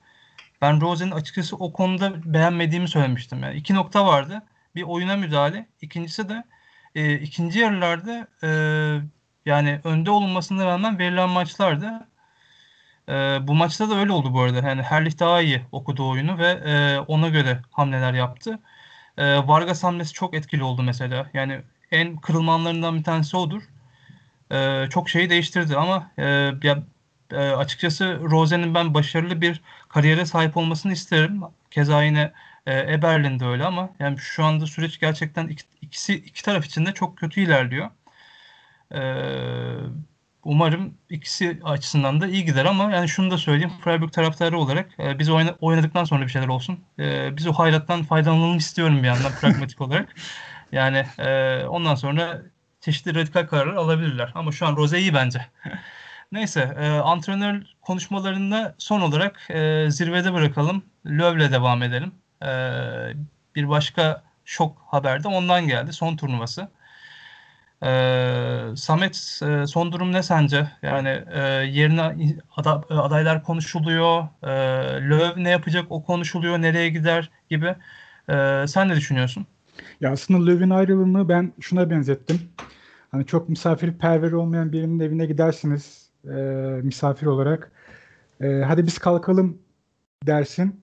ben Rosen'in açıkçası o konuda beğenmediğimi söylemiştim. Yani iki nokta vardı. bir oyuna müdahale. İkincisi de e, ikinci yarılarda e, yani önde olunmasına rağmen verilen maçlarda e, bu maçta da öyle oldu bu arada. Yani Herlich daha iyi okudu oyunu ve e, ona göre hamleler yaptı. E, Vargas hamlesi çok etkili oldu mesela. Yani en kırılmanlarından bir tanesi odur. E, çok şeyi değiştirdi ama e, ya, e, açıkçası Rose'nin ben başarılı bir kariyere sahip olmasını isterim. Keza yine e, Eberlin de öyle ama yani şu anda süreç gerçekten iki, ikisi iki taraf için de çok kötü ilerliyor. E, umarım ikisi açısından da iyi gider ama yani şunu da söyleyeyim Freiburg taraftarı olarak e, biz oyna, oynadıktan sonra bir şeyler olsun. E, biz o hayrattan faydalanalım istiyorum bir yandan pragmatik olarak. Yani e, ondan sonra çeşitli radikal kararlar alabilirler. Ama şu an Rose iyi bence. Neyse e, antrenör konuşmalarında son olarak e, zirvede bırakalım. Löv'le devam edelim. E, bir başka şok haber de ondan geldi. Son turnuvası. E, Samet e, son durum ne sence? Yani e, yerine ada, adaylar konuşuluyor. E, Löv ne yapacak o konuşuluyor. Nereye gider gibi. E, sen ne düşünüyorsun? Ya aslında Löv'ün ayrılığını ben şuna benzettim. Hani çok misafirperver olmayan birinin evine gidersiniz e, misafir olarak. E, hadi biz kalkalım dersin.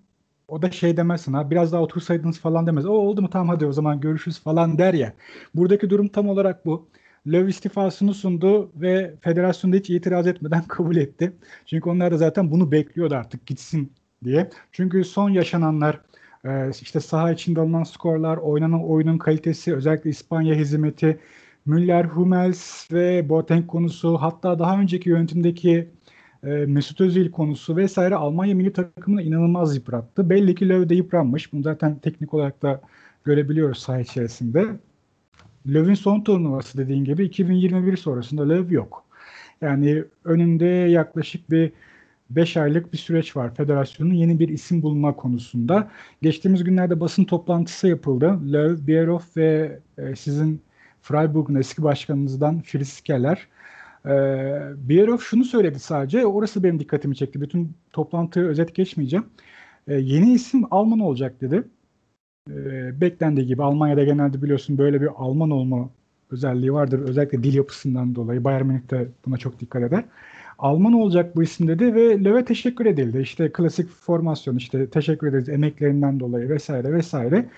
O da şey demezsin ha biraz daha otursaydınız falan demez. O oldu mu tamam hadi o zaman görüşürüz falan der ya. Buradaki durum tam olarak bu. Löw istifasını sundu ve federasyonda hiç itiraz etmeden kabul etti. Çünkü onlar da zaten bunu bekliyordu artık gitsin diye. Çünkü son yaşananlar e, işte saha içinde alınan skorlar, oynanan oyunun kalitesi, özellikle İspanya hizmeti, Müller, Hummels ve Boateng konusu hatta daha önceki yönetimdeki e, Mesut Özil konusu vesaire Almanya milli takımını inanılmaz yıprattı. Belli ki Löw de yıpranmış. Bunu zaten teknik olarak da görebiliyoruz saha içerisinde. Löw'ün son turnuvası dediğin gibi 2021 sonrasında Löw yok. Yani önünde yaklaşık bir 5 aylık bir süreç var federasyonun yeni bir isim bulma konusunda. Geçtiğimiz günlerde basın toplantısı yapıldı. Löw, Bierhoff ve e, sizin Freiburg'un eski başkanınızdan Fritz Keller. E, Bierhoff şunu söyledi sadece, orası benim dikkatimi çekti. Bütün toplantıyı özet geçmeyeceğim. E, yeni isim Alman olacak dedi. E, beklendiği gibi Almanya'da genelde biliyorsun böyle bir Alman olma özelliği vardır. Özellikle dil yapısından dolayı. Bayern Münih de buna çok dikkat eder. Alman olacak bu isim dedi ve Löw'e teşekkür edildi. İşte klasik formasyon işte teşekkür ederiz emeklerinden dolayı vesaire vesaire.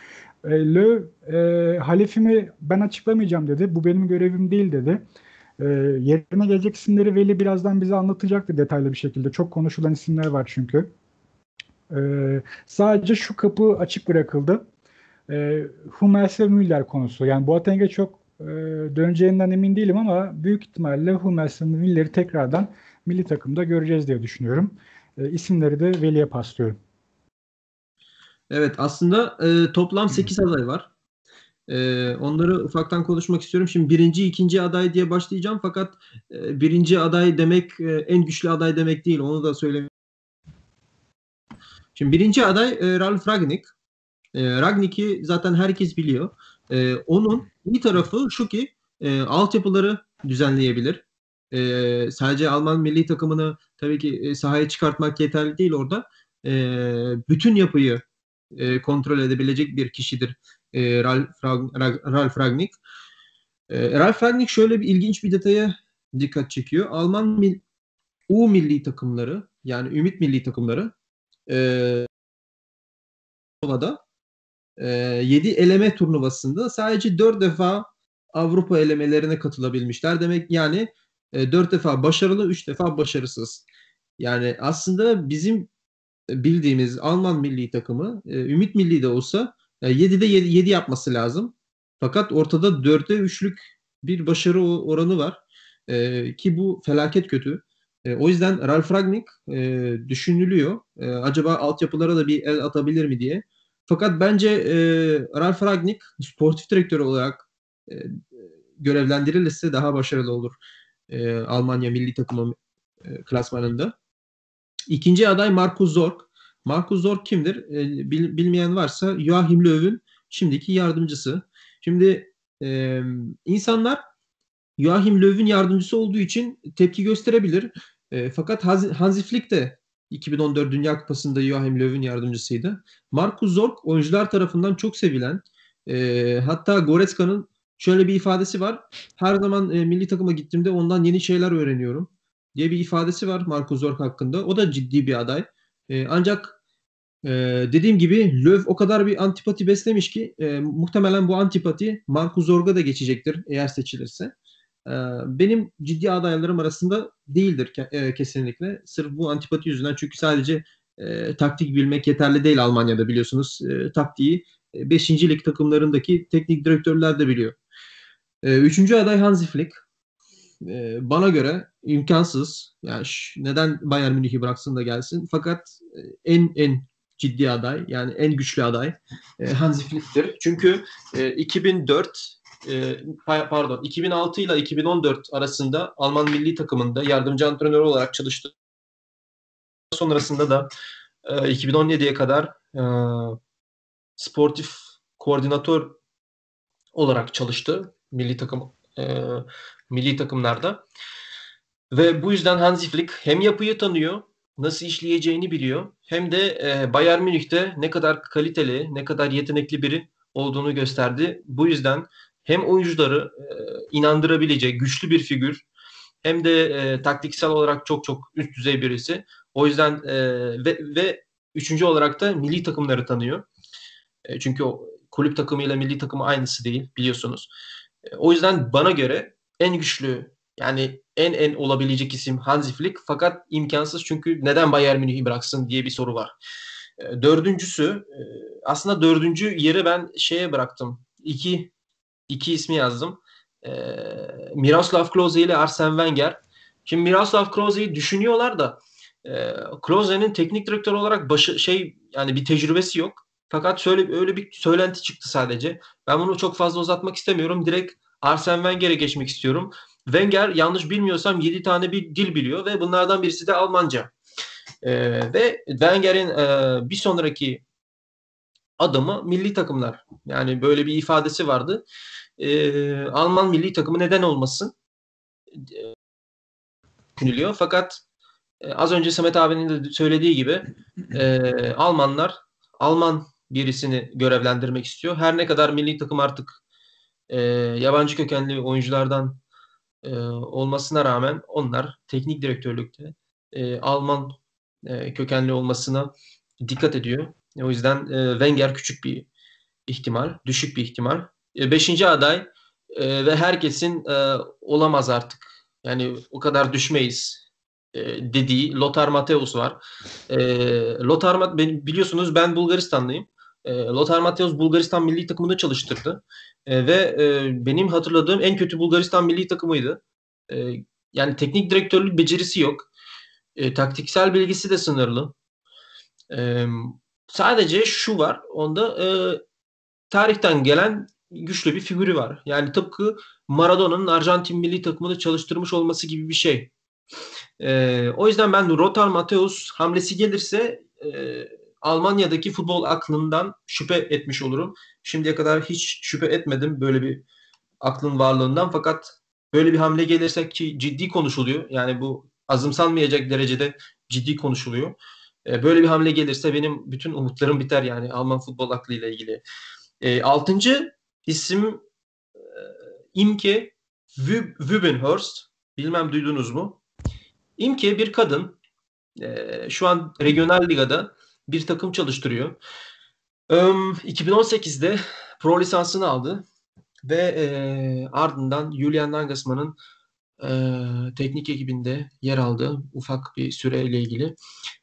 E, Löw e, halifimi ben açıklamayacağım dedi. Bu benim görevim değil dedi. E, yerine gelecek isimleri Veli birazdan bize anlatacaktı detaylı bir şekilde. Çok konuşulan isimler var çünkü. E, sadece şu kapı açık bırakıldı. E, Hummels ve Müller konusu. Yani Boateng'e çok e, döneceğinden emin değilim ama büyük ihtimalle Hummels ve Müller'i tekrardan milli takımda göreceğiz diye düşünüyorum. E, isimleri de Veli'ye paslıyorum. Evet aslında e, toplam 8 aday var. E, onları ufaktan konuşmak istiyorum. Şimdi birinci, ikinci aday diye başlayacağım fakat e, birinci aday demek e, en güçlü aday demek değil. Onu da söyleyeyim. Şimdi birinci aday e, Ralf Ragnik. E, Ragnik'i zaten herkes biliyor. E, onun iyi tarafı şu ki e, altyapıları düzenleyebilir. E, sadece Alman milli takımını tabii ki e, sahaya çıkartmak yeterli değil orada. E, bütün yapıyı e, kontrol edebilecek bir kişidir e, Ralf, Ralf Ragnik. E, Ralf Ragnik şöyle bir ilginç bir detaya dikkat çekiyor. Alman mil, U milli takımları yani Ümit milli takımları e, turnuvada e, 7 eleme turnuvasında sadece 4 defa Avrupa elemelerine katılabilmişler. Demek yani e, 4 defa başarılı, 3 defa başarısız. Yani aslında bizim bildiğimiz Alman milli takımı e, Ümit Milli de olsa 7'de 7, 7 yapması lazım. Fakat ortada 4'e 3'lük bir başarı oranı var. E, ki bu felaket kötü. E, o yüzden Ralf Ragnik e, düşünülüyor. E, acaba altyapılara da bir el atabilir mi diye. Fakat bence e, Ralf Ragnik sportif direktör olarak e, görevlendirilirse daha başarılı olur. E, Almanya milli takımı e, klasmanında. İkinci aday Markus Zorg. Markus Zorg kimdir? E, bil, bilmeyen varsa Joachim Löw'ün şimdiki yardımcısı. Şimdi e, insanlar Joachim Löw'ün yardımcısı olduğu için tepki gösterebilir. E, fakat Hansi Flick de 2014 Dünya Kupası'nda Joachim Löw'ün yardımcısıydı. Markus Zorg oyuncular tarafından çok sevilen E, hatta Goretzka'nın şöyle bir ifadesi var. Her zaman e, milli takıma gittiğimde ondan yeni şeyler öğreniyorum diye bir ifadesi var Marco Zorc hakkında. O da ciddi bir aday. E, ancak e, dediğim gibi Löw o kadar bir antipati beslemiş ki e, muhtemelen bu antipati Marco Zorg'a da geçecektir eğer seçilirse. E, benim ciddi adaylarım arasında değildir ke- e, kesinlikle. Sırf bu antipati yüzünden çünkü sadece e, taktik bilmek yeterli değil Almanya'da biliyorsunuz. E, taktiği 5. lig takımlarındaki teknik direktörler de biliyor. E, üçüncü aday Hansi Flick. E, bana göre imkansız. Yani ş- neden Bayern Münih'i bıraksın da gelsin. Fakat e, en en ciddi aday yani en güçlü aday e, Hansi Flick'tir. Çünkü e, 2004 e, pa- pardon 2006 ile 2014 arasında Alman milli takımında yardımcı antrenör olarak çalıştı. Sonrasında da e, 2017'ye kadar sportif koordinatör olarak çalıştı milli takım milli takımlarda. Ve bu yüzden Hansi Flick hem yapıyı tanıyor, nasıl işleyeceğini biliyor. Hem de e, Bayern Münih'te ne kadar kaliteli, ne kadar yetenekli biri olduğunu gösterdi. Bu yüzden hem oyuncuları e, inandırabilecek güçlü bir figür hem de e, taktiksel olarak çok çok üst düzey birisi. O yüzden e, ve, ve üçüncü olarak da milli takımları tanıyor. E, çünkü o kulüp takımıyla milli takımı aynısı değil biliyorsunuz. E, o yüzden bana göre en güçlü yani en en olabilecek isim Hansi Flick fakat imkansız çünkü neden Bayern Münih'i bıraksın diye bir soru var. E, dördüncüsü e, aslında dördüncü yeri ben şeye bıraktım. İki, iki ismi yazdım. E, Miroslav Klose ile Arsene Wenger. Şimdi Miroslav Klose'yi düşünüyorlar da e, Klose'nin teknik direktör olarak başı şey yani bir tecrübesi yok. Fakat şöyle öyle bir söylenti çıktı sadece. Ben bunu çok fazla uzatmak istemiyorum. Direkt Arsene Wenger'e geçmek istiyorum. Wenger yanlış bilmiyorsam 7 tane bir dil biliyor ve bunlardan birisi de Almanca. Ee, ve Wenger'in e, bir sonraki adımı milli takımlar. Yani böyle bir ifadesi vardı. Ee, Alman milli takımı neden olmasın? Düşünülüyor. Fakat e, az önce Samet abinin de söylediği gibi e, Almanlar Alman birisini görevlendirmek istiyor. Her ne kadar milli takım artık e, yabancı kökenli oyunculardan e, olmasına rağmen onlar teknik direktörlükte e, Alman e, kökenli olmasına dikkat ediyor. O yüzden e, Wenger küçük bir ihtimal, düşük bir ihtimal. E, beşinci aday e, ve herkesin e, olamaz artık. Yani o kadar düşmeyiz e, dediği Lothar Matthäus var. E, Lothar biliyorsunuz ben Bulgaristanlıyım. E, Lothar Matthäus Bulgaristan milli takımında çalıştırdı. E, ve e, benim hatırladığım en kötü Bulgaristan milli takımıydı. E, yani teknik direktörlük becerisi yok. E, taktiksel bilgisi de sınırlı. E, sadece şu var. Onda e, tarihten gelen güçlü bir figürü var. Yani tıpkı Maradona'nın Arjantin milli takımında çalıştırmış olması gibi bir şey. E, o yüzden ben Lothar Matthäus hamlesi gelirse e, Almanya'daki futbol aklından şüphe etmiş olurum. Şimdiye kadar hiç şüphe etmedim böyle bir aklın varlığından fakat böyle bir hamle gelirse ki ciddi konuşuluyor. Yani bu azımsanmayacak derecede ciddi konuşuluyor. E, böyle bir hamle gelirse benim bütün umutlarım biter yani Alman futbol aklıyla ilgili. E, altıncı isim e, Imke Wübenhorst. Bilmem duydunuz mu? Imke bir kadın. E, şu an regional ligada bir takım çalıştırıyor. 2018'de pro lisansını aldı ve e, ardından Julian Nagelsmann'ın e, teknik ekibinde yer aldı ufak bir süreyle ilgili.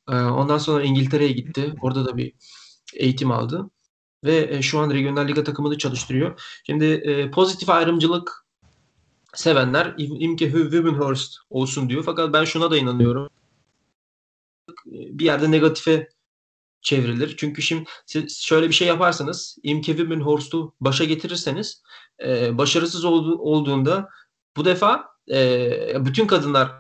E, ondan sonra İngiltere'ye gitti. Orada da bir eğitim aldı ve e, şu an regional liga takımını çalıştırıyor. Şimdi e, pozitif ayrımcılık sevenler Imke Wübenhorst olsun diyor. Fakat ben şuna da inanıyorum. Bir yerde negatife çevrilir. Çünkü şimdi siz şöyle bir şey yaparsanız Imke Wimmenhorst'u başa getirirseniz e, başarısız oldu, olduğunda bu defa e, bütün kadınlar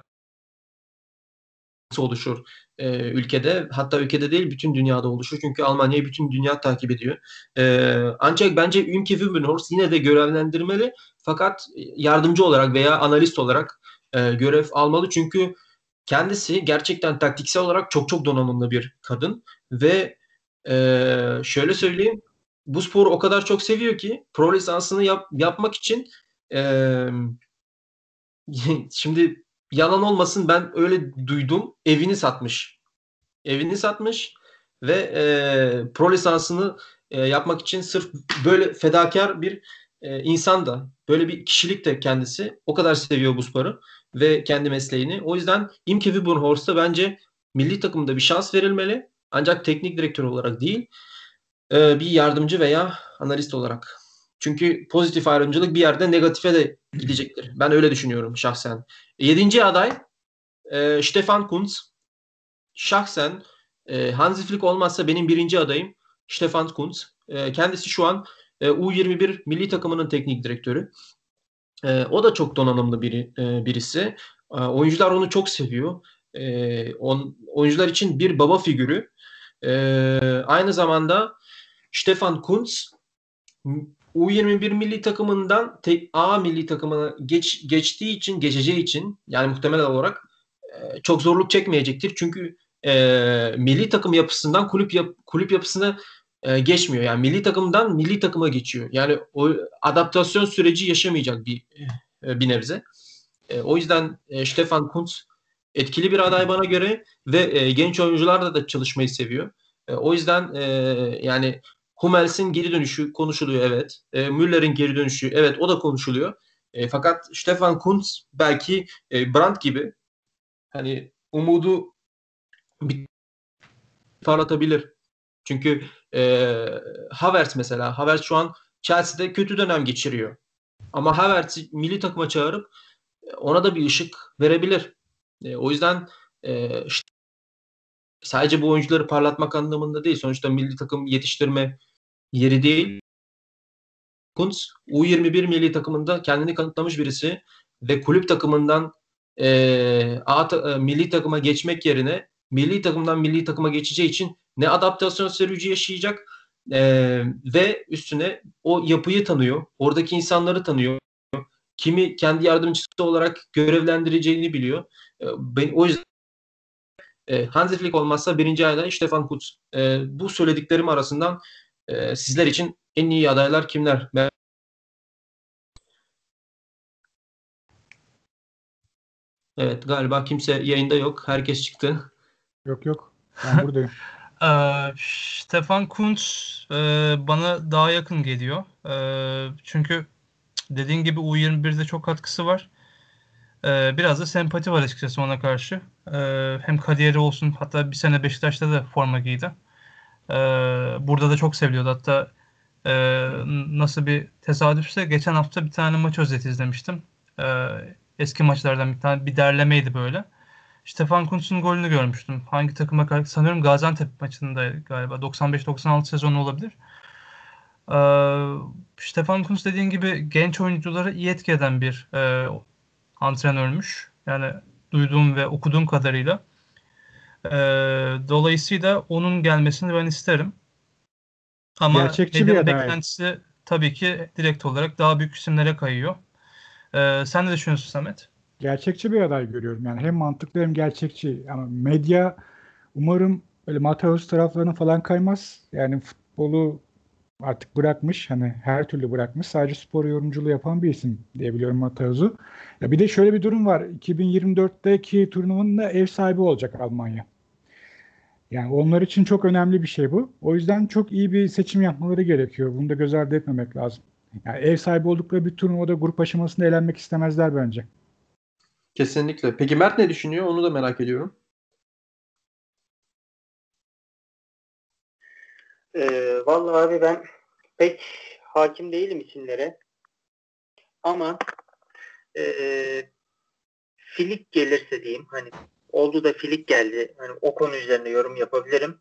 oluşur e, ülkede. Hatta ülkede değil bütün dünyada oluşur. Çünkü Almanya'yı bütün dünya takip ediyor. E, ancak bence Imke Wimmenhorst yine de görevlendirmeli fakat yardımcı olarak veya analist olarak e, görev almalı. Çünkü kendisi gerçekten taktiksel olarak çok çok donanımlı bir kadın ve e, şöyle söyleyeyim bu sporu o kadar çok seviyor ki pro lisansını yap, yapmak için e, şimdi yalan olmasın ben öyle duydum evini satmış. Evini satmış ve e, pro lisansını e, yapmak için sırf böyle fedakar bir e, insan da böyle bir kişilik de kendisi o kadar seviyor bu sporu ve kendi mesleğini. O yüzden Imke Wibbenhorst'a bence milli takımda bir şans verilmeli. Ancak teknik direktör olarak değil e, bir yardımcı veya analist olarak. Çünkü pozitif ayrımcılık bir yerde negatife de gidecektir. Ben öyle düşünüyorum şahsen. Yedinci aday e, Stefan Kuntz. Şahsen e, Hansi Flick olmazsa benim birinci adayım Stefan Kuntz. E, kendisi şu an e, U21 milli takımının teknik direktörü. E, o da çok donanımlı biri, e, birisi. E, oyuncular onu çok seviyor. E, on, oyuncular için bir baba figürü. E, aynı zamanda Stefan Kuntz U21 milli takımından tek A milli takımına geç, geçtiği için, geçeceği için yani muhtemel olarak e, çok zorluk çekmeyecektir. Çünkü e, milli takım yapısından kulüp yap, kulüp yapısına e, geçmiyor. Yani milli takımdan milli takıma geçiyor. Yani o adaptasyon süreci yaşamayacak bir e, bir nebze. E, o yüzden e, Stefan Kuntz etkili bir aday bana göre ve e, genç oyuncularla da çalışmayı seviyor. E, o yüzden e, yani Hummels'in geri dönüşü konuşuluyor evet. E, Müller'in geri dönüşü evet o da konuşuluyor. E, fakat Stefan Kuntz belki e, Brandt gibi hani umudu bir parlatabilir. Çünkü e, Havertz mesela Havertz şu an Chelsea'de kötü dönem geçiriyor. Ama Havertz'i milli takıma çağırıp e, ona da bir ışık verebilir. E, o yüzden e, işte sadece bu oyuncuları parlatmak anlamında değil. Sonuçta milli takım yetiştirme yeri değil. Kuntz U21 milli takımında kendini kanıtlamış birisi ve kulüp takımından e, A ta, e, milli takıma geçmek yerine milli takımdan milli takıma geçeceği için ne adaptasyon süreci yaşayacak e, ve üstüne o yapıyı tanıyor. Oradaki insanları tanıyor. Kimi kendi yardımcısı olarak görevlendireceğini biliyor. E, ben, o yüzden e, Hansi Flick olmazsa birinci aday Stefan Kutz. E, bu söylediklerim arasından e, sizler için en iyi adaylar kimler? Ben... Evet galiba kimse yayında yok. Herkes çıktı. Yok yok. Ben buradayım. Ee, Stefan Kuntz e, bana daha yakın geliyor. E, çünkü dediğin gibi U21'de çok katkısı var. E, biraz da sempati var açıkçası ona karşı. E, hem kariyeri olsun hatta bir sene Beşiktaş'ta da forma giydi. E, burada da çok seviliyordu. Hatta e, nasıl bir tesadüfse geçen hafta bir tane maç özeti izlemiştim. E, eski maçlardan bir tane bir derlemeydi böyle. Stefan Kuntz'un golünü görmüştüm. Hangi takıma karşı? Sanıyorum Gaziantep maçında galiba. 95-96 sezonu olabilir. Ee, Stefan Kuntz dediğin gibi genç oyuncuları iyi etki eden bir e, antrenörmüş. Yani duyduğum ve okuduğum kadarıyla. E, dolayısıyla onun gelmesini ben isterim. Ama Gerçekçi bir beklentisi tabii ki direkt olarak daha büyük isimlere kayıyor. E, sen ne düşünüyorsun Samet? gerçekçi bir aday görüyorum. Yani hem mantıklı hem gerçekçi. Ama medya umarım öyle Mateus taraflarına falan kaymaz. Yani futbolu artık bırakmış. Hani her türlü bırakmış. Sadece spor yorumculuğu yapan bir isim diyebiliyorum Mateus'u. Ya bir de şöyle bir durum var. 2024'teki turnuvanın da ev sahibi olacak Almanya. Yani onlar için çok önemli bir şey bu. O yüzden çok iyi bir seçim yapmaları gerekiyor. Bunu da göz ardı etmemek lazım. Yani ev sahibi oldukları bir turnuvada grup aşamasında elenmek istemezler bence. Kesinlikle. Peki Mert ne düşünüyor? Onu da merak ediyorum. Ee, vallahi abi ben pek hakim değilim isimlere. Ama e, filik gelirse diyeyim hani oldu da filik geldi. Hani o konu üzerine yorum yapabilirim.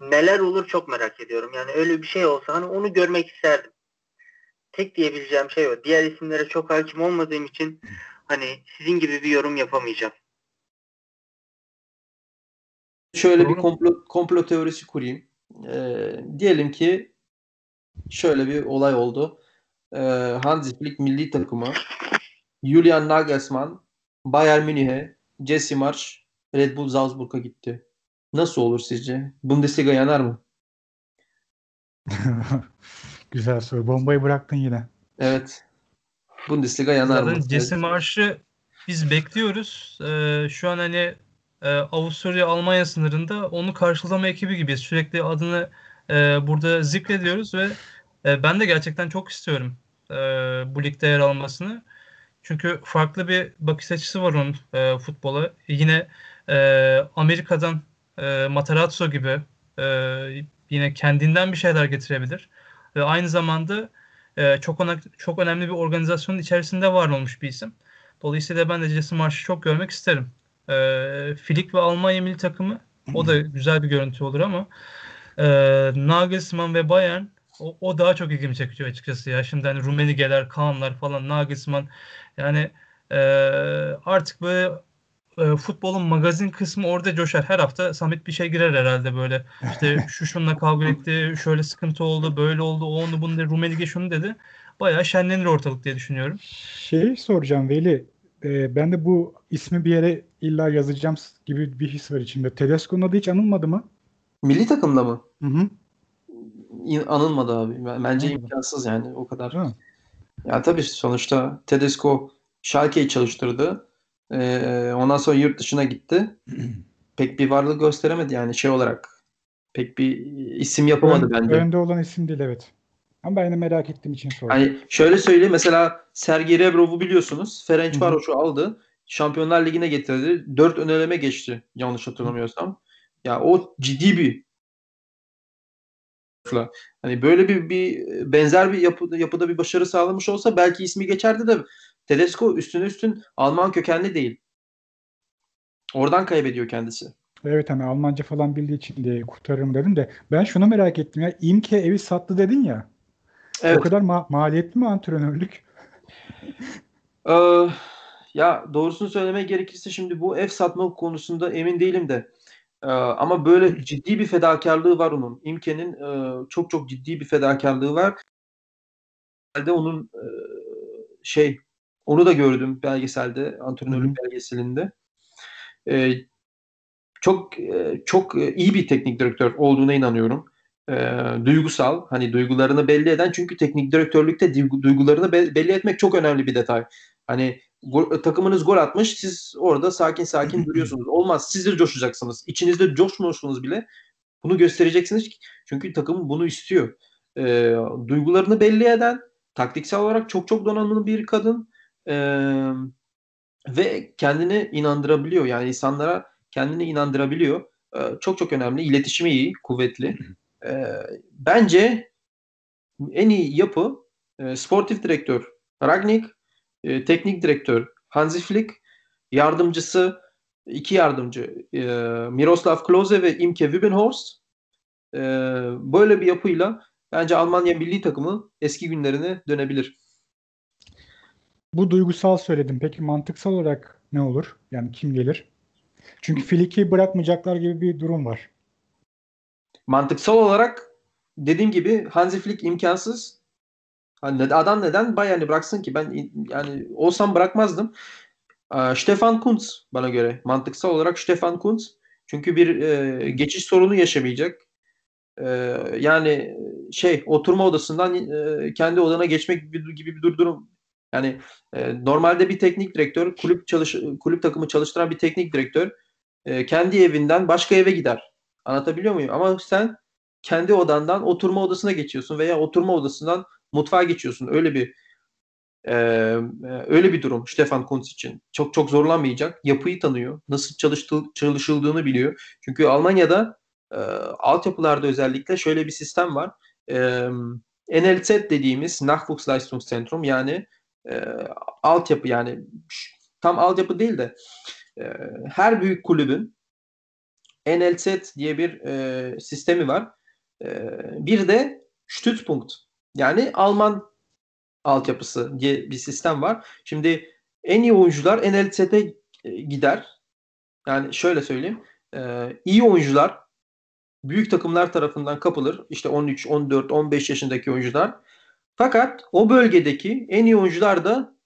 Neler olur çok merak ediyorum. Yani öyle bir şey olsa hani onu görmek isterdim. Tek diyebileceğim şey o. Diğer isimlere çok hakim olmadığım için hani sizin gibi bir yorum yapamayacağım. Şöyle bir komplo, komplo teorisi kurayım. Ee, diyelim ki şöyle bir olay oldu. Ee, Hansi Flick milli takımı Julian Nagelsmann Bayern Münih'e Jesse Marsch Red Bull Salzburg'a gitti. Nasıl olur sizce? Bundesliga yanar mı? Güzel soru. Bombayı bıraktın yine. Evet. Bundesliga yanar mı? Zaten Jesse Marş'ı biz bekliyoruz. Ee, şu an hani e, Avusturya Almanya sınırında onu karşılama ekibi gibi sürekli adını e, burada zikrediyoruz ve e, ben de gerçekten çok istiyorum e, bu ligde yer almasını. Çünkü farklı bir bakış açısı var onun e, futbola. Yine e, Amerika'dan e, Matarazzo gibi e, yine kendinden bir şeyler getirebilir. Ve aynı zamanda e, çok ona, çok önemli bir organizasyonun içerisinde var olmuş bir isim. Dolayısıyla ben de Jesse Marş'ı çok görmek isterim. E, Filik ve Almanya milli takımı o da güzel bir görüntü olur ama e, Nagelsmann ve Bayern o, o daha çok ilgimi çekiyor açıkçası ya. Şimdi hani Rumenigeler, Kaanlar falan Nagelsmann yani e, artık böyle e, futbolun magazin kısmı orada coşar. Her hafta Samet bir şey girer herhalde böyle. İşte şu şunla kavga etti, şöyle sıkıntı oldu, böyle oldu, o onu bunu dedi, Rumenige şunu dedi. Bayağı şenlenir ortalık diye düşünüyorum. Şey soracağım Veli. E, ben de bu ismi bir yere illa yazacağım gibi bir his var içimde. Tedesco'nun adı hiç anılmadı mı? Milli takımda mı? Hı hı. Anılmadı abi. Bence Anılmadı. imkansız yani o kadar. Mi? Ya tabii sonuçta Tedesco Schalke'yi çalıştırdı. Ee, ondan sonra yurt dışına gitti. Pek bir varlık gösteremedi yani şey olarak. Pek bir isim yapamadı Ön- bence. Önde olan isim değil evet. Ama ben de merak ettiğim için sordum. Hani şöyle söyleyeyim mesela Sergey Rebrov'u biliyorsunuz. Hı. Ferencvaros'u aldı. Şampiyonlar Ligi'ne getirdi. Dört öneleme geçti yanlış hatırlamıyorsam. Ya o ciddi bir hani böyle bir, bir benzer bir yapı, yapıda bir başarı sağlamış olsa belki ismi geçerdi de Tedesco üstüne üstün Alman kökenli değil. Oradan kaybediyor kendisi. Evet hani Almanca falan bildiği için diye kurtarırım dedim de ben şunu merak ettim ya İmke evi sattı dedin ya. Evet. O kadar ma- maliyetli mi antrenörlük? Ee, ya doğrusunu söylemek gerekirse şimdi bu ev satma konusunda emin değilim de. Ee, ama böyle ciddi bir fedakarlığı var onun. İmke'nin e, çok çok ciddi bir fedakarlığı var. Belgeselde onun e, şey onu da gördüm belgeselde, antrenörlük belgeselinde. Ee, çok e, çok e, iyi bir teknik direktör olduğuna inanıyorum. Ee, duygusal, hani duygularını belli eden çünkü teknik direktörlükte duygu- duygularını be- belli etmek çok önemli bir detay. Hani go- takımınız gol atmış, siz orada sakin sakin duruyorsunuz. Olmaz, siz de coşacaksınız. İçinizde coşmuyorsunuz bile. Bunu göstereceksiniz ki- çünkü takım bunu istiyor. Ee, duygularını belli eden, taktiksel olarak çok çok donanımlı bir kadın Ee, ve kendini inandırabiliyor. Yani insanlara kendini inandırabiliyor. Ee, çok çok önemli. İletişimi iyi, kuvvetli. Ee, bence en iyi yapı e, sportif direktör Ragnik, e, teknik direktör Hansi Flick, yardımcısı iki yardımcı e, Miroslav Klose ve Imke Wübenhorst. E, böyle bir yapıyla bence Almanya milli takımı eski günlerine dönebilir. Bu duygusal söyledim. Peki mantıksal olarak ne olur? Yani kim gelir? Çünkü Flick'i bırakmayacaklar gibi bir durum var. Mantıksal olarak dediğim gibi Hansi Flick imkansız. Hani adam neden Bayern'i bıraksın ki? Ben yani olsam bırakmazdım. Ee, Stefan Kuntz bana göre. Mantıksal olarak Stefan Kuntz. Çünkü bir e, geçiş sorunu yaşamayacak. Ee, yani şey oturma odasından e, kendi odana geçmek gibi, gibi bir dur- durum. Yani e, normalde bir teknik direktör, kulüp çalış kulüp takımı çalıştıran bir teknik direktör e, kendi evinden başka eve gider. Anlatabiliyor muyum? Ama sen kendi odandan oturma odasına geçiyorsun veya oturma odasından mutfağa geçiyorsun. Öyle bir e, öyle bir durum Stefan Kuntz için. Çok çok zorlanmayacak. Yapıyı tanıyor. Nasıl çalıştığı, çalışıldığını biliyor. Çünkü Almanya'da e, altyapılarda özellikle şöyle bir sistem var. E, NLZ dediğimiz Nachwuchsleistungszentrum yani e, altyapı yani tam altyapı değil de e, her büyük kulübün NLZ diye bir e, sistemi var. E, bir de Stützpunkt yani Alman altyapısı diye bir sistem var. Şimdi en iyi oyuncular NLZ'e e, gider. Yani şöyle söyleyeyim. E, iyi oyuncular büyük takımlar tarafından kapılır. İşte 13, 14, 15 yaşındaki oyuncular. Fakat o bölgedeki en iyi oyuncular da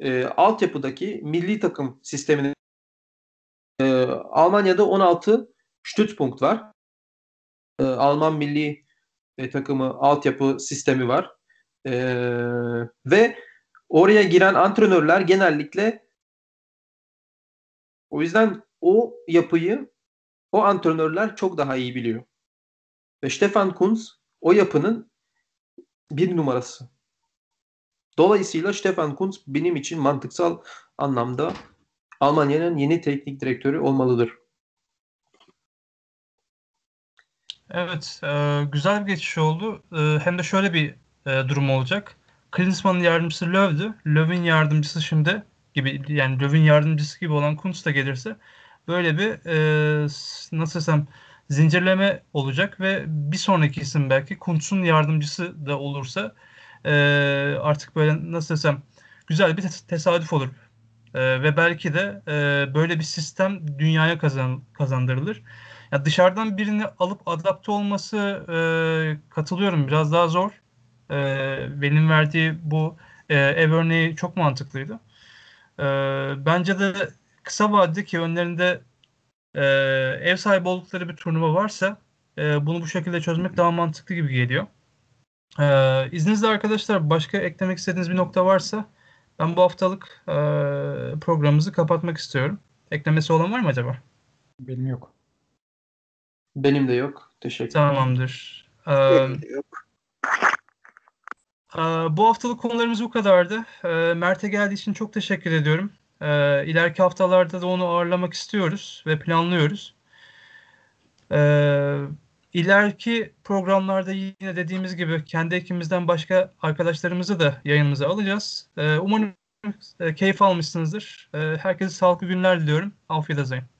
e, altyapıdaki milli takım sistemine e, Almanya'da 16 Stützpunkt var. E, Alman milli e, takımı altyapı sistemi var. E, ve oraya giren antrenörler genellikle o yüzden o yapıyı o antrenörler çok daha iyi biliyor. Ve Stefan Kunz o yapının bir numarası. Dolayısıyla Stefan Kunz benim için mantıksal anlamda Almanya'nın yeni teknik direktörü olmalıdır. Evet, e, güzel bir geçiş oldu. E, hem de şöyle bir e, durum olacak. Klinsmann'ın yardımcısı Löw'dü. Löw'ün yardımcısı şimdi gibi yani Löw'ün yardımcısı gibi olan Kuntz da gelirse böyle bir e, nasıl desem zincirleme olacak ve bir sonraki isim belki Kuntz'un yardımcısı da olursa e, artık böyle nasıl desem güzel bir tesadüf olur. E, ve belki de e, böyle bir sistem dünyaya kazan, kazandırılır. Ya dışarıdan birini alıp adapte olması e, katılıyorum biraz daha zor. E, benim verdiği bu e, ev örneği çok mantıklıydı. E, bence de kısa vadede ki önlerinde e, ev sahibi oldukları bir turnuva varsa e, bunu bu şekilde çözmek daha mantıklı gibi geliyor. E, izninizle arkadaşlar başka eklemek istediğiniz bir nokta varsa ben bu haftalık e, programımızı kapatmak istiyorum. Eklemesi olan var mı acaba? Benim yok. Benim de yok. Teşekkür Tamamdır. Ee, Benim de yok. e, bu haftalık konularımız bu kadardı. E, Mert'e geldiği için çok teşekkür ediyorum. E, ileriki haftalarda da onu ağırlamak istiyoruz ve planlıyoruz. E, ileriki programlarda yine dediğimiz gibi kendi ekibimizden başka arkadaşlarımızı da yayınımıza alacağız. E, umarım e, keyif almışsınızdır. E, herkese sağlıklı günler diliyorum. Afiyet olsun.